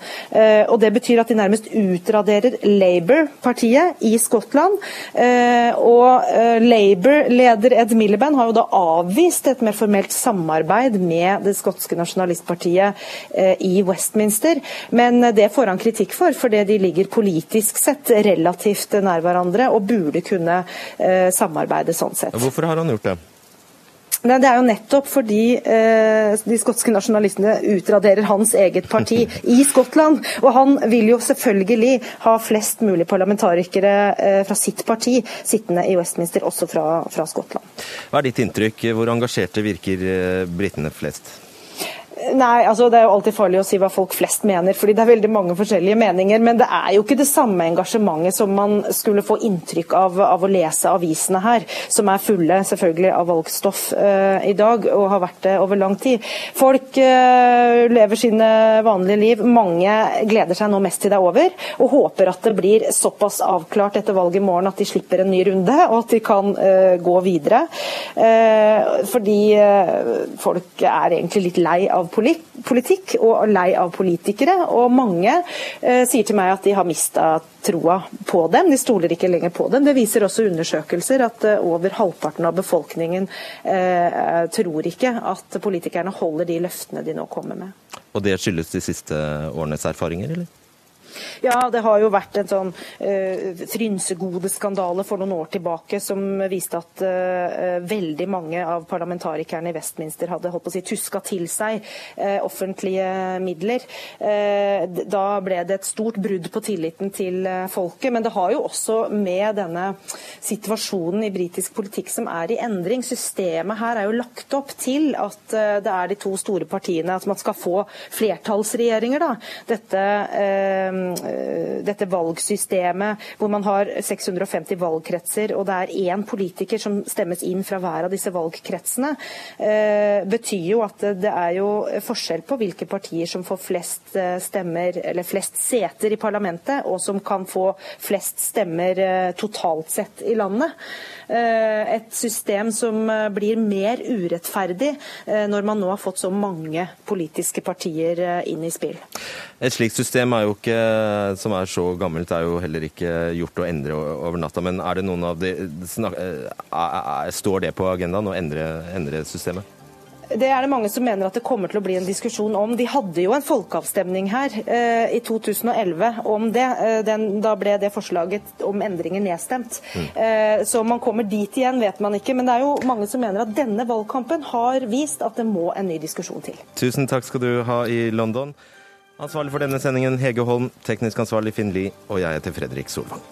Og Det betyr at de nærmest utraderer Labour-partiet i Skottland. Og Labour-leder Ed Miliband har jo da av avvist et mer formelt samarbeid med det skotske nasjonalistpartiet eh, i Westminster. Men det får han kritikk for, fordi de ligger politisk sett relativt nær hverandre og burde kunne eh, samarbeide sånn sett. Hvorfor har han gjort det? Det er jo nettopp fordi eh, de skotske nasjonalistene utraderer hans eget parti i Skottland. Og han vil jo selvfølgelig ha flest mulig parlamentarikere eh, fra sitt parti sittende i Westminster, også fra, fra Skottland. Hva er ditt inntrykk? Hvor engasjerte virker eh, britene flest? Nei, altså Det er jo alltid farlig å si hva folk flest mener, fordi det er veldig mange forskjellige meninger. Men det er jo ikke det samme engasjementet som man skulle få inntrykk av av å lese avisene her, som er fulle selvfølgelig av valgstoff uh, i dag, og har vært det over lang tid. Folk uh, lever sine vanlige liv. Mange gleder seg nå mest til det er over, og håper at det blir såpass avklart etter valget i morgen at de slipper en ny runde, og at de kan uh, gå videre. fordi folk er egentlig litt lei av politikk og lei av politikere. Og mange eh, sier til meg at de har mista troa på dem. De stoler ikke lenger på dem. Det viser også undersøkelser at eh, over halvparten av befolkningen eh, tror ikke at politikerne holder de løftene de nå kommer med. Og det skyldes de siste årenes erfaringer, eller? Ja, det har jo vært en sånn uh, frynsegodeskandale for noen år tilbake som viste at uh, veldig mange av parlamentarikerne i Westminster hadde holdt på å si, tuska til seg uh, offentlige midler. Uh, da ble det et stort brudd på tilliten til folket. Men det har jo også med denne situasjonen i britisk politikk som er i endring. Systemet her er jo lagt opp til at det er de to store partiene, at man skal få flertallsregjeringer. da. Dette dette valgsystemet hvor man har 650 valgkretser, og det er én politiker som stemmes inn fra hver av disse valgkretsene, betyr jo at det er jo forskjell på hvilke partier som får flest stemmer, eller flest seter i parlamentet, og som kan få flest stemmer totalt sett i landet. Et system som blir mer urettferdig når man nå har fått så mange politiske partier inn i spill. Et slikt system er jo ikke, som er så gammelt, er jo heller ikke gjort å endre over natta. Men er det noen av de, står det på agendaen å endre, endre systemet? Det er det mange som mener at det kommer til å bli en diskusjon om. De hadde jo en folkeavstemning her eh, i 2011 om det. Eh, den, da ble det forslaget om endringer nedstemt. Mm. Eh, så man kommer dit igjen, vet man ikke. Men det er jo mange som mener at denne valgkampen har vist at det må en ny diskusjon til. Tusen takk skal du ha i London. Ansvarlig for denne sendingen Hege Holm, teknisk ansvarlig Finn Lie, og jeg heter Fredrik Solvang.